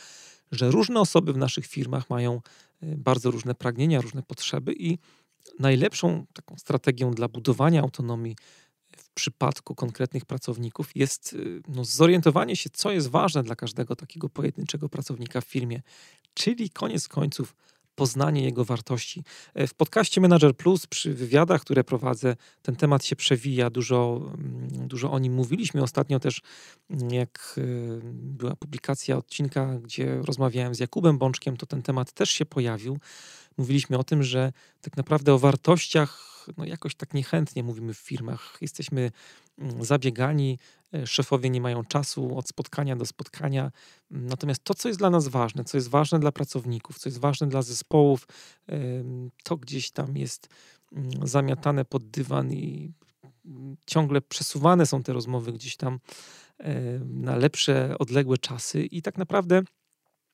że różne osoby w naszych firmach mają y, bardzo różne pragnienia, różne potrzeby i najlepszą taką strategią dla budowania autonomii w przypadku konkretnych pracowników jest y, no, zorientowanie się, co jest ważne dla każdego takiego pojedynczego pracownika w firmie, czyli koniec końców poznanie jego wartości. E, w podcaście Manager Plus przy wywiadach, które prowadzę, ten temat się przewija, dużo, mm, dużo o nim mówiliśmy. Ostatnio też, mm, jak e, była publikacja odcinka, gdzie rozmawiałem z Jakubem Bączkiem, to ten temat też się pojawił. Mówiliśmy o tym, że tak naprawdę o wartościach no jakoś tak niechętnie mówimy w firmach. Jesteśmy mm, zabiegani, szefowie nie mają czasu od spotkania do spotkania. Natomiast to, co jest dla nas ważne, co jest ważne dla pracowników, co jest ważne dla zespołów, to gdzieś tam jest mm, zamiatane pod dywan i mm, ciągle przesuwane są te rozmowy gdzieś tam na lepsze, odległe czasy i tak naprawdę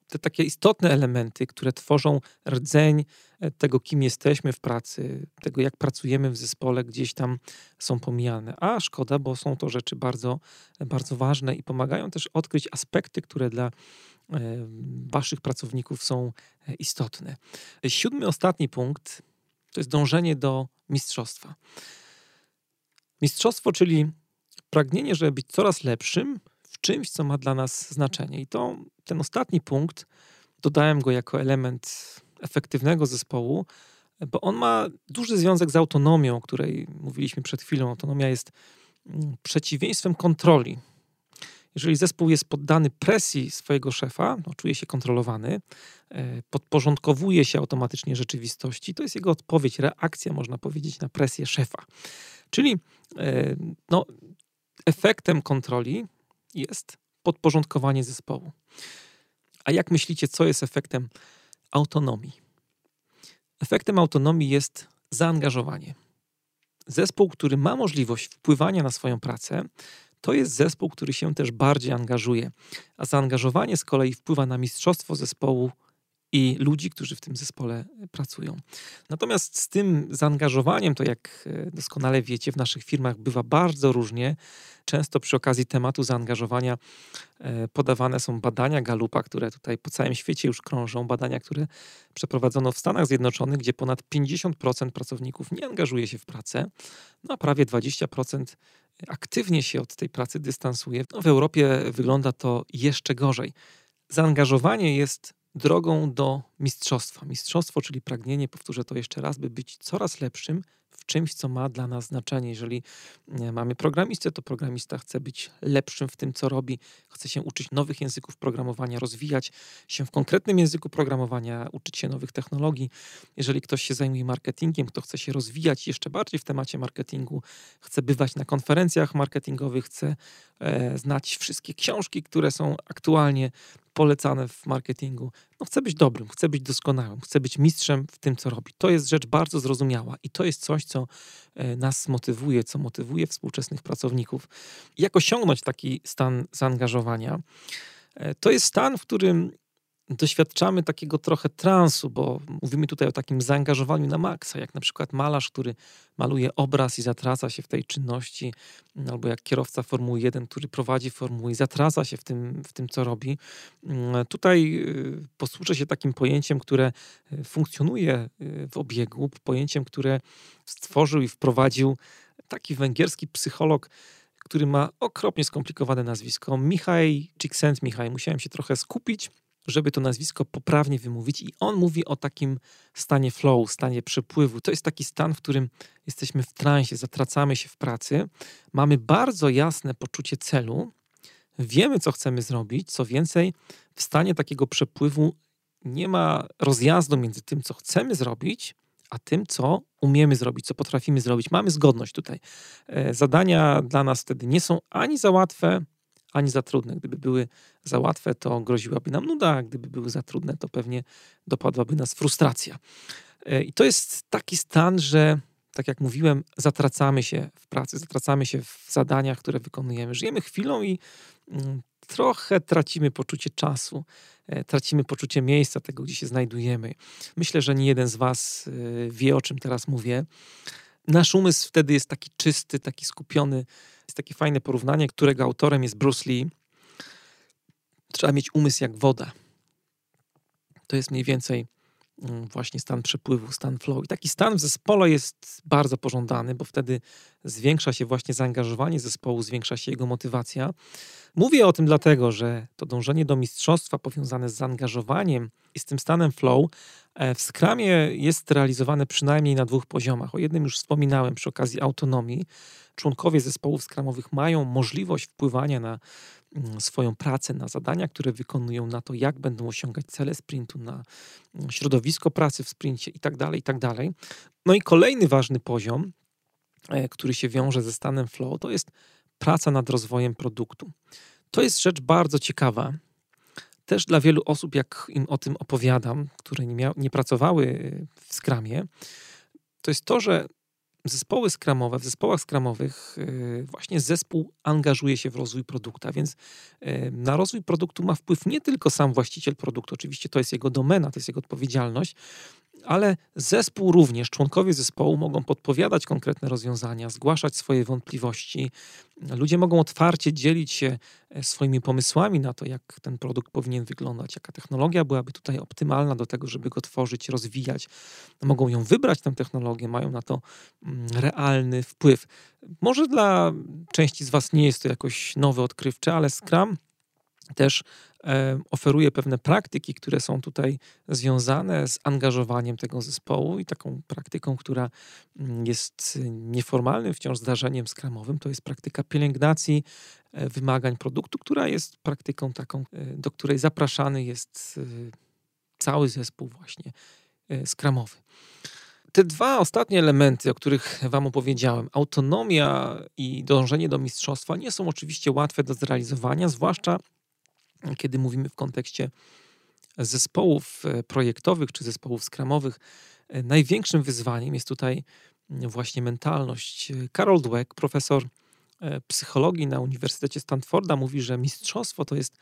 te takie istotne elementy, które tworzą rdzeń e, tego, kim jesteśmy w pracy, tego, jak pracujemy w zespole, gdzieś tam są pomijane. A szkoda, bo są to rzeczy bardzo, bardzo ważne i pomagają też odkryć aspekty, które dla e, waszych pracowników są e, istotne. Siódmy, ostatni punkt to jest dążenie do mistrzostwa. Mistrzostwo, czyli pragnienie, żeby być coraz lepszym czymś, co ma dla nas znaczenie. I to ten ostatni punkt dodałem go jako element efektywnego zespołu, bo on ma duży związek z autonomią, o której mówiliśmy przed chwilą. Autonomia jest mm, przeciwieństwem kontroli. Jeżeli zespół jest poddany presji swojego szefa, no, czuje się kontrolowany, e, podporządkowuje się automatycznie rzeczywistości, to jest jego odpowiedź, reakcja, można powiedzieć, na presję szefa. Czyli e, no, efektem kontroli jest podporządkowanie zespołu. A jak myślicie, co jest efektem autonomii? Efektem autonomii jest zaangażowanie. Zespół, który ma możliwość wpływania na swoją pracę, to jest zespół, który się też bardziej angażuje. A zaangażowanie z kolei wpływa na mistrzostwo zespołu i ludzi, którzy w tym zespole pracują. Natomiast z tym zaangażowaniem, to jak e, doskonale wiecie, w naszych firmach bywa bardzo różnie. Często przy okazji tematu zaangażowania e, podawane są badania Galupa, które tutaj po całym świecie już krążą. Badania, które przeprowadzono w Stanach Zjednoczonych, gdzie ponad 50% pracowników nie angażuje się w pracę, no a prawie 20% aktywnie się od tej pracy dystansuje. No, w Europie wygląda to jeszcze gorzej. Zaangażowanie jest drogą do mistrzostwa. Mistrzostwo, czyli pragnienie, powtórzę to jeszcze raz, by być coraz lepszym w czymś, co ma dla nas znaczenie. Jeżeli mamy programistę, to programista chce być lepszym w tym, co robi, chce się uczyć nowych języków programowania, rozwijać się w konkretnym języku programowania, uczyć się nowych technologii. Jeżeli ktoś się zajmuje marketingiem, kto chce się rozwijać jeszcze bardziej w temacie marketingu, chce bywać na konferencjach marketingowych, chce e, znać wszystkie książki, które są aktualnie polecane w marketingu. No, chcę być dobrym, chcę być doskonałym, chcę być mistrzem w tym, co robi. To jest rzecz bardzo zrozumiała i to jest coś, co e, nas motywuje, co motywuje współczesnych pracowników. Jak osiągnąć taki stan zaangażowania? E, to jest stan, w którym doświadczamy takiego trochę transu, bo mówimy tutaj o takim zaangażowaniu na maksa, jak na przykład malarz, który maluje obraz i zatraca się w tej czynności, albo jak kierowca Formuły 1, który prowadzi Formułę i zatraca się w tym, w tym co robi. Mm, tutaj y, posłużę się takim pojęciem, które y, funkcjonuje y, w obiegu, pojęciem, które stworzył i wprowadził taki węgierski psycholog, który ma okropnie skomplikowane nazwisko, Michaj Csikszentmihalyi. Musiałem się trochę skupić, żeby to nazwisko poprawnie wymówić. I on mówi o takim stanie flow, stanie przepływu. To jest taki stan, w którym jesteśmy w transie, zatracamy się w pracy, mamy bardzo jasne poczucie celu, wiemy, co chcemy zrobić. Co więcej, w stanie takiego przepływu nie ma rozjazdu między tym, co chcemy zrobić, a tym, co umiemy zrobić, co potrafimy zrobić. Mamy zgodność tutaj. E, zadania dla nas wtedy nie są ani za łatwe, ani za trudne. Gdyby były za łatwe, to groziłaby nam nuda, a gdyby były za trudne, to pewnie dopadłaby nas frustracja. E, I to jest taki stan, że tak jak mówiłem, zatracamy się w pracy, zatracamy się w zadaniach, które wykonujemy. Żyjemy chwilą i mm, trochę tracimy poczucie czasu, e, tracimy poczucie miejsca, tego, gdzie się znajdujemy. Myślę, że nie jeden z Was e, wie, o czym teraz mówię. Nasz umysł wtedy jest taki czysty, taki skupiony jest takie fajne porównanie, którego autorem jest Bruce Lee. Trzeba mieć umysł jak woda. To jest mniej więcej mm, właśnie stan przepływu, stan flow. I taki stan w zespole jest bardzo pożądany, bo wtedy zwiększa się właśnie zaangażowanie zespołu, zwiększa się jego motywacja. Mówię o tym dlatego, że to dążenie do mistrzostwa powiązane z zaangażowaniem i z tym stanem flow w Scrumie jest realizowane przynajmniej na dwóch poziomach. O jednym już wspominałem przy okazji autonomii. Członkowie zespołów skramowych mają możliwość wpływania na mm, swoją pracę, na zadania, które wykonują, na to, jak będą osiągać cele sprintu, na mm, środowisko pracy w sprincie itd., tak itd. Tak no i kolejny ważny poziom, e, który się wiąże ze stanem flow, to jest praca nad rozwojem produktu. To jest rzecz bardzo ciekawa, też dla wielu osób, jak im o tym opowiadam, które nie, nie pracowały w skramie, to jest to, że zespoły skramowe, w zespołach skramowych y, właśnie zespół angażuje się w rozwój produktu, więc y, na rozwój produktu ma wpływ nie tylko sam właściciel produktu, oczywiście to jest jego domena, to jest jego odpowiedzialność, ale zespół również, członkowie zespołu mogą podpowiadać konkretne rozwiązania, zgłaszać swoje wątpliwości. Ludzie mogą otwarcie dzielić się e, swoimi pomysłami na to, jak ten produkt powinien wyglądać, jaka technologia byłaby tutaj optymalna do tego, żeby go tworzyć, rozwijać. Mogą ją wybrać, tę technologię, mają na to mm, realny wpływ. Może dla części z Was nie jest to jakoś nowe, odkrywcze, ale Scrum też e, oferuje pewne praktyki, które są tutaj związane z angażowaniem tego zespołu i taką praktyką, która mm, jest nieformalnym wciąż zdarzeniem skramowym, to jest praktyka pielęgnacji e, wymagań produktu, która jest praktyką taką, e, do której zapraszany jest cały zespół właśnie skramowy. Te dwa ostatnie elementy, o których Wam opowiedziałem, autonomia i dążenie do mistrzostwa, nie są oczywiście łatwe do zrealizowania, zwłaszcza kiedy mówimy w kontekście zespołów e, projektowych czy zespołów skramowych, e, największym wyzwaniem jest tutaj mm, właśnie mentalność. Karol Dweck, profesor e, psychologii na Uniwersytecie Stanforda, mówi, że mistrzostwo to jest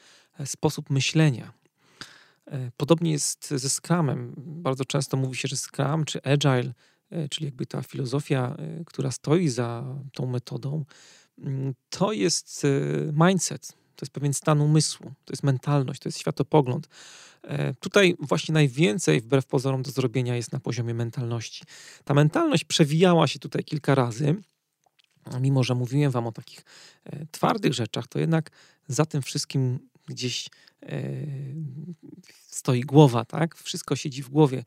sposób myślenia. Podobnie jest ze Scrumem. Bardzo często mówi się, że Scrum czy Agile, czyli jakby ta filozofia, która stoi za tą metodą, mm, to jest mindset, to jest pewien stan umysłu, to jest mentalność, to jest światopogląd. E, tutaj właśnie najwięcej, wbrew pozorom, do zrobienia jest na poziomie mentalności. Ta mentalność przewijała się tutaj kilka razy. Mimo, że mówiłem Wam o takich e, twardych rzeczach, to jednak za tym wszystkim gdzieś e, stoi głowa, tak? Wszystko siedzi w głowie.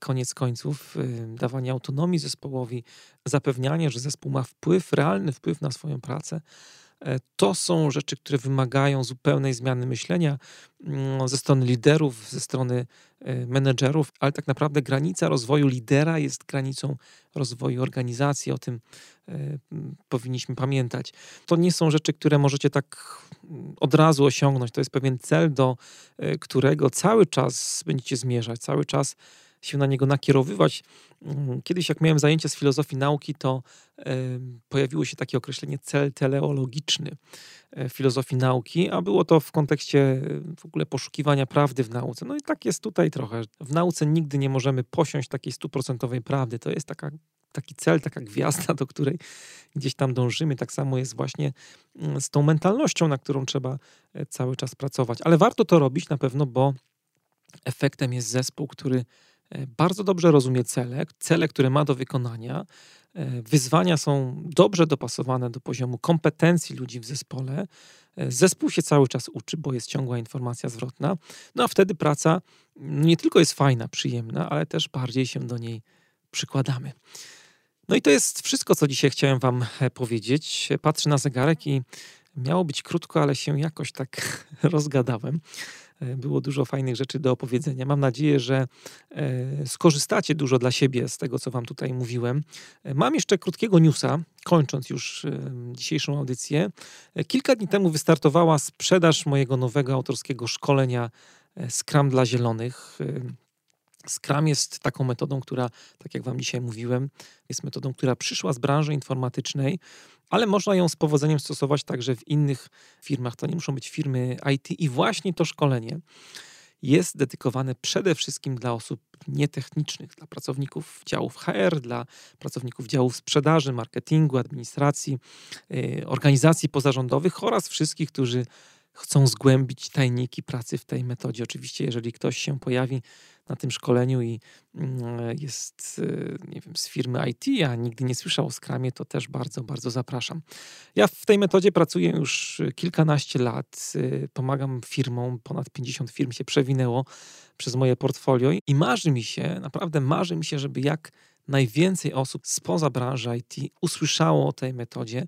Koniec końców, dawanie autonomii zespołowi, zapewnianie, że zespół ma wpływ, realny wpływ na swoją pracę to są rzeczy, które wymagają zupełnej zmiany myślenia mm, ze strony liderów, ze strony e, menedżerów, ale tak naprawdę granica rozwoju lidera jest granicą rozwoju organizacji. O tym e, powinniśmy pamiętać. To nie są rzeczy, które możecie tak mm, od razu osiągnąć. To jest pewien cel, do którego cały czas będziecie zmierzać, cały czas się na niego nakierowywać. Mm, kiedyś, jak miałem zajęcie z filozofii nauki, to pojawiło się takie określenie cel teleologiczny e, filozofii nauki, a było to w kontekście e, w ogóle poszukiwania prawdy w nauce. No i tak jest tutaj trochę. W nauce nigdy nie możemy posiąść takiej stuprocentowej prawdy. To jest taka taki cel, taka gwiazda, do której gdzieś tam dążymy. Tak samo jest właśnie mm, z tą mentalnością, na którą trzeba e, cały czas pracować. Ale warto to robić na pewno, bo efektem jest zespół, który bardzo dobrze rozumie cele, cele, które ma do wykonania. E, wyzwania są dobrze dopasowane do poziomu kompetencji ludzi w zespole. E, zespół się cały czas uczy, bo jest ciągła informacja zwrotna. No a wtedy praca nie tylko jest fajna, przyjemna, ale też bardziej się do niej przykładamy. No i to jest wszystko, co dzisiaj chciałem Wam powiedzieć. Patrzę na zegarek i miało być krótko, ale się jakoś tak <laughs> rozgadałem. E, było dużo fajnych rzeczy do opowiedzenia. Mam nadzieję, że e, skorzystacie dużo dla siebie z tego, co Wam tutaj mówiłem. E, mam jeszcze krótkiego newsa, kończąc już dzisiejszą audycję. Kilka dni temu wystartowała sprzedaż mojego nowego autorskiego szkolenia Scrum dla Zielonych. Scrum jest taką metodą, która, tak jak Wam dzisiaj mówiłem, jest metodą, która przyszła z branży informatycznej, ale można ją z powodzeniem stosować także w innych firmach. To nie muszą być firmy IT i właśnie to szkolenie jest dedykowane przede wszystkim dla osób nietechnicznych, dla pracowników działów HR, dla pracowników działów sprzedaży, marketingu, administracji, yy, organizacji pozarządowych oraz wszystkich, którzy chcą zgłębić tajniki pracy w tej metodzie. Oczywiście, jeżeli ktoś się pojawi na tym szkoleniu i mm, jest, nie wiem, z firmy IT, a nigdy nie słyszał o Scrumie, to też bardzo, bardzo zapraszam. Ja w tej metodzie pracuję już kilkanaście lat. Pomagam firmom, ponad 50 firm się przewinęło przez moje portfolio i marzy mi się, naprawdę marzy mi się, żeby jak najwięcej osób spoza branży IT usłyszało o tej metodzie,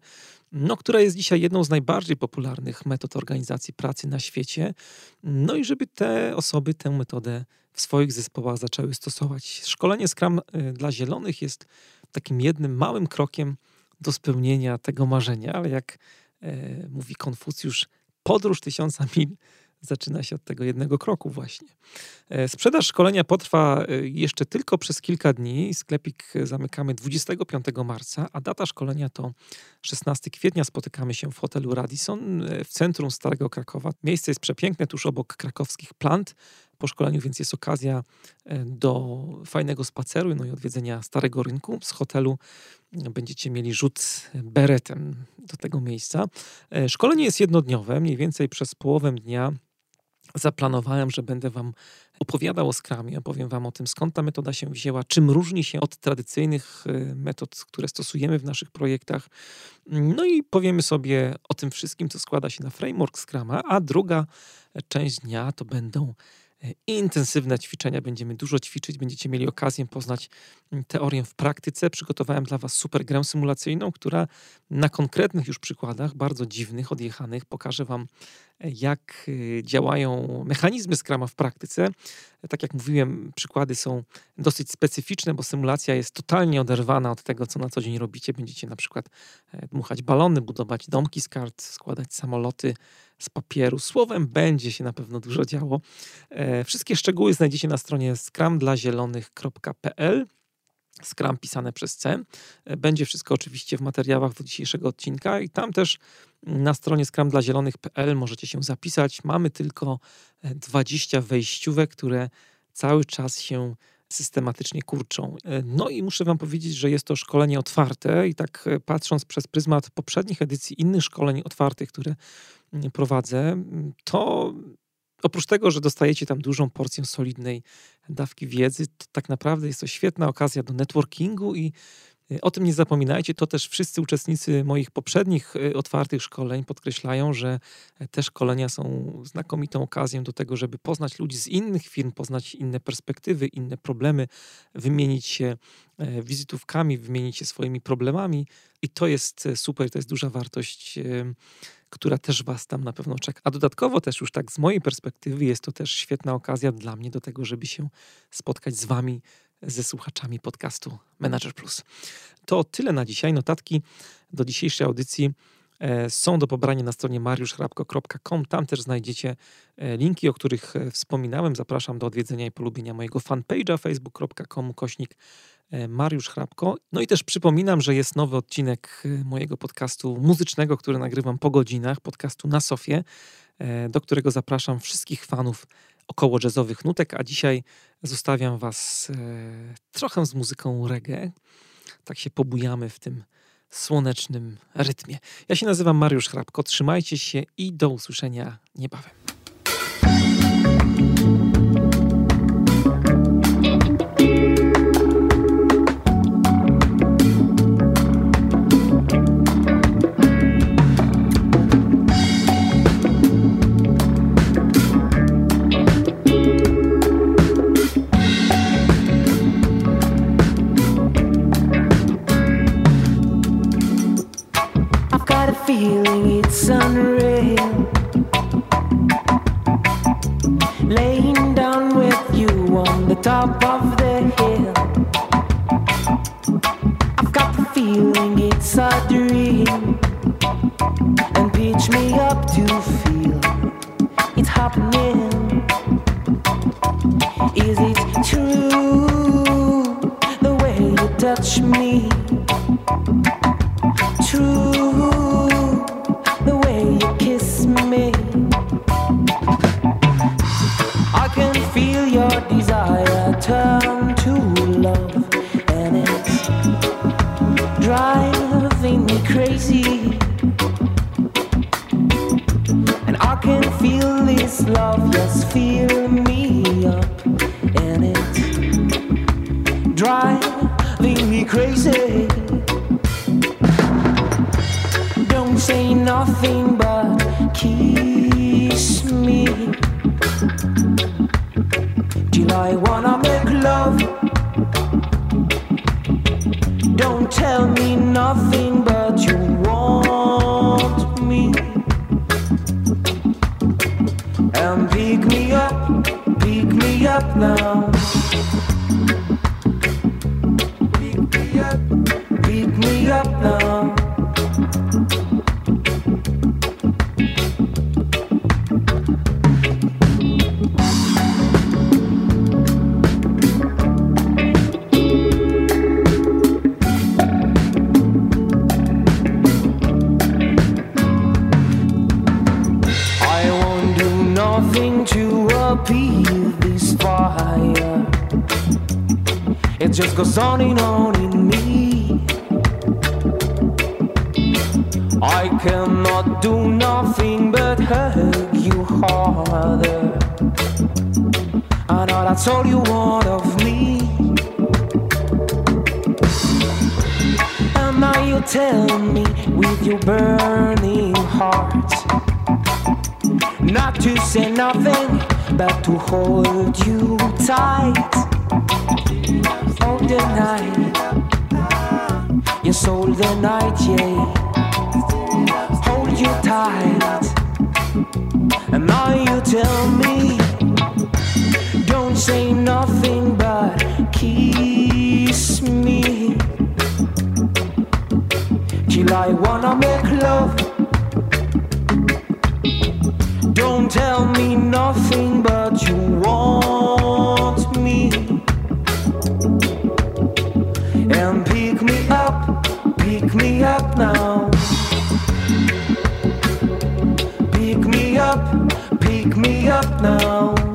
no, która jest dzisiaj jedną z najbardziej popularnych metod organizacji pracy na świecie. No i żeby te osoby tę metodę w swoich zespołach zaczęły stosować. Szkolenie Scrum y, dla zielonych jest takim jednym małym krokiem do spełnienia tego marzenia, ale jak e, mówi Konfucjusz, podróż tysiąca mil zaczyna się od tego jednego kroku właśnie. E, sprzedaż szkolenia potrwa e, jeszcze tylko przez kilka dni. Sklepik zamykamy 25 marca, a data szkolenia to 16 kwietnia. Spotykamy się w hotelu Radisson e, w centrum Starego Krakowa. Miejsce jest przepiękne, tuż obok krakowskich plant. Po szkoleniu więc jest okazja do fajnego spaceru no i odwiedzenia Starego Rynku. Z hotelu będziecie mieli rzut beretem do tego miejsca. Szkolenie jest jednodniowe, mniej więcej przez połowę dnia zaplanowałem, że będę Wam opowiadał o Scrumie, opowiem Wam o tym, skąd ta metoda się wzięła, czym różni się od tradycyjnych y, metod, które stosujemy w naszych projektach. No i powiemy sobie o tym wszystkim, co składa się na framework Scruma, a druga część dnia to będą intensywne ćwiczenia. Będziemy dużo ćwiczyć, będziecie mieli okazję poznać mm, teorię w praktyce. Przygotowałem dla Was super grę symulacyjną, która na konkretnych już przykładach, bardzo dziwnych, odjechanych, pokaże Wam, e, jak e, działają mechanizmy Scrama w praktyce. Tak jak mówiłem, przykłady są dosyć specyficzne, bo symulacja jest totalnie oderwana od tego, co na co dzień robicie. Będziecie na przykład dmuchać balony, budować domki z kart, składać samoloty, z papieru. Słowem, będzie się na pewno dużo działo. E, wszystkie szczegóły znajdziecie na stronie scramdlazielonych.pl. Scrum pisane przez C. E, będzie wszystko oczywiście w materiałach do dzisiejszego odcinka i tam też na stronie scramdlazielonych.pl możecie się zapisać. Mamy tylko 20 e, wejściówek, które cały czas się systematycznie kurczą. No i muszę Wam powiedzieć, że jest to szkolenie otwarte i tak patrząc przez pryzmat poprzednich edycji innych szkoleń otwartych, które prowadzę, to oprócz tego, że dostajecie tam dużą porcję solidnej dawki wiedzy, to tak naprawdę jest to świetna okazja do networkingu i o tym nie zapominajcie. To też wszyscy uczestnicy moich poprzednich y, otwartych szkoleń podkreślają, że te szkolenia są znakomitą okazją do tego, żeby poznać ludzi z innych firm, poznać inne perspektywy, inne problemy, wymienić się e, wizytówkami, wymienić się swoimi problemami. I to jest e, super, to jest duża wartość która też Was tam na pewno czeka. A dodatkowo też już tak z mojej perspektywy jest to też świetna okazja dla mnie do tego, żeby się spotkać z Wami, ze słuchaczami podcastu Manager Plus. To tyle na dzisiaj. Notatki do dzisiejszej audycji e, są do pobrania na stronie mariuszchrapko.com. Tam też znajdziecie e, linki, o których e, wspominałem. Zapraszam do odwiedzenia i polubienia mojego fanpage'a facebook.com kośnik Mariusz Hrabko. No i też przypominam, że jest nowy odcinek mojego podcastu muzycznego, który nagrywam po godzinach, podcastu na Sofie, do którego zapraszam wszystkich fanów około jazzowych nutek, a dzisiaj zostawiam Was trochę z muzyką reggae. Tak się pobujamy w tym słonecznym rytmie. Ja się nazywam Mariusz Hrabko, trzymajcie się i do usłyszenia niebawem. sunrise. Just goes on and on in me. I cannot do nothing but hug you harder. I know that's all you want of me. And now you tell me with your burning heart not to say nothing, but to hold you tight. The night, the night, yeah. Hold you tight, and now you tell me, don't say nothing but kiss me. Till I wanna make love. Don't tell me nothing but you want now. Pick me up, pick me up now.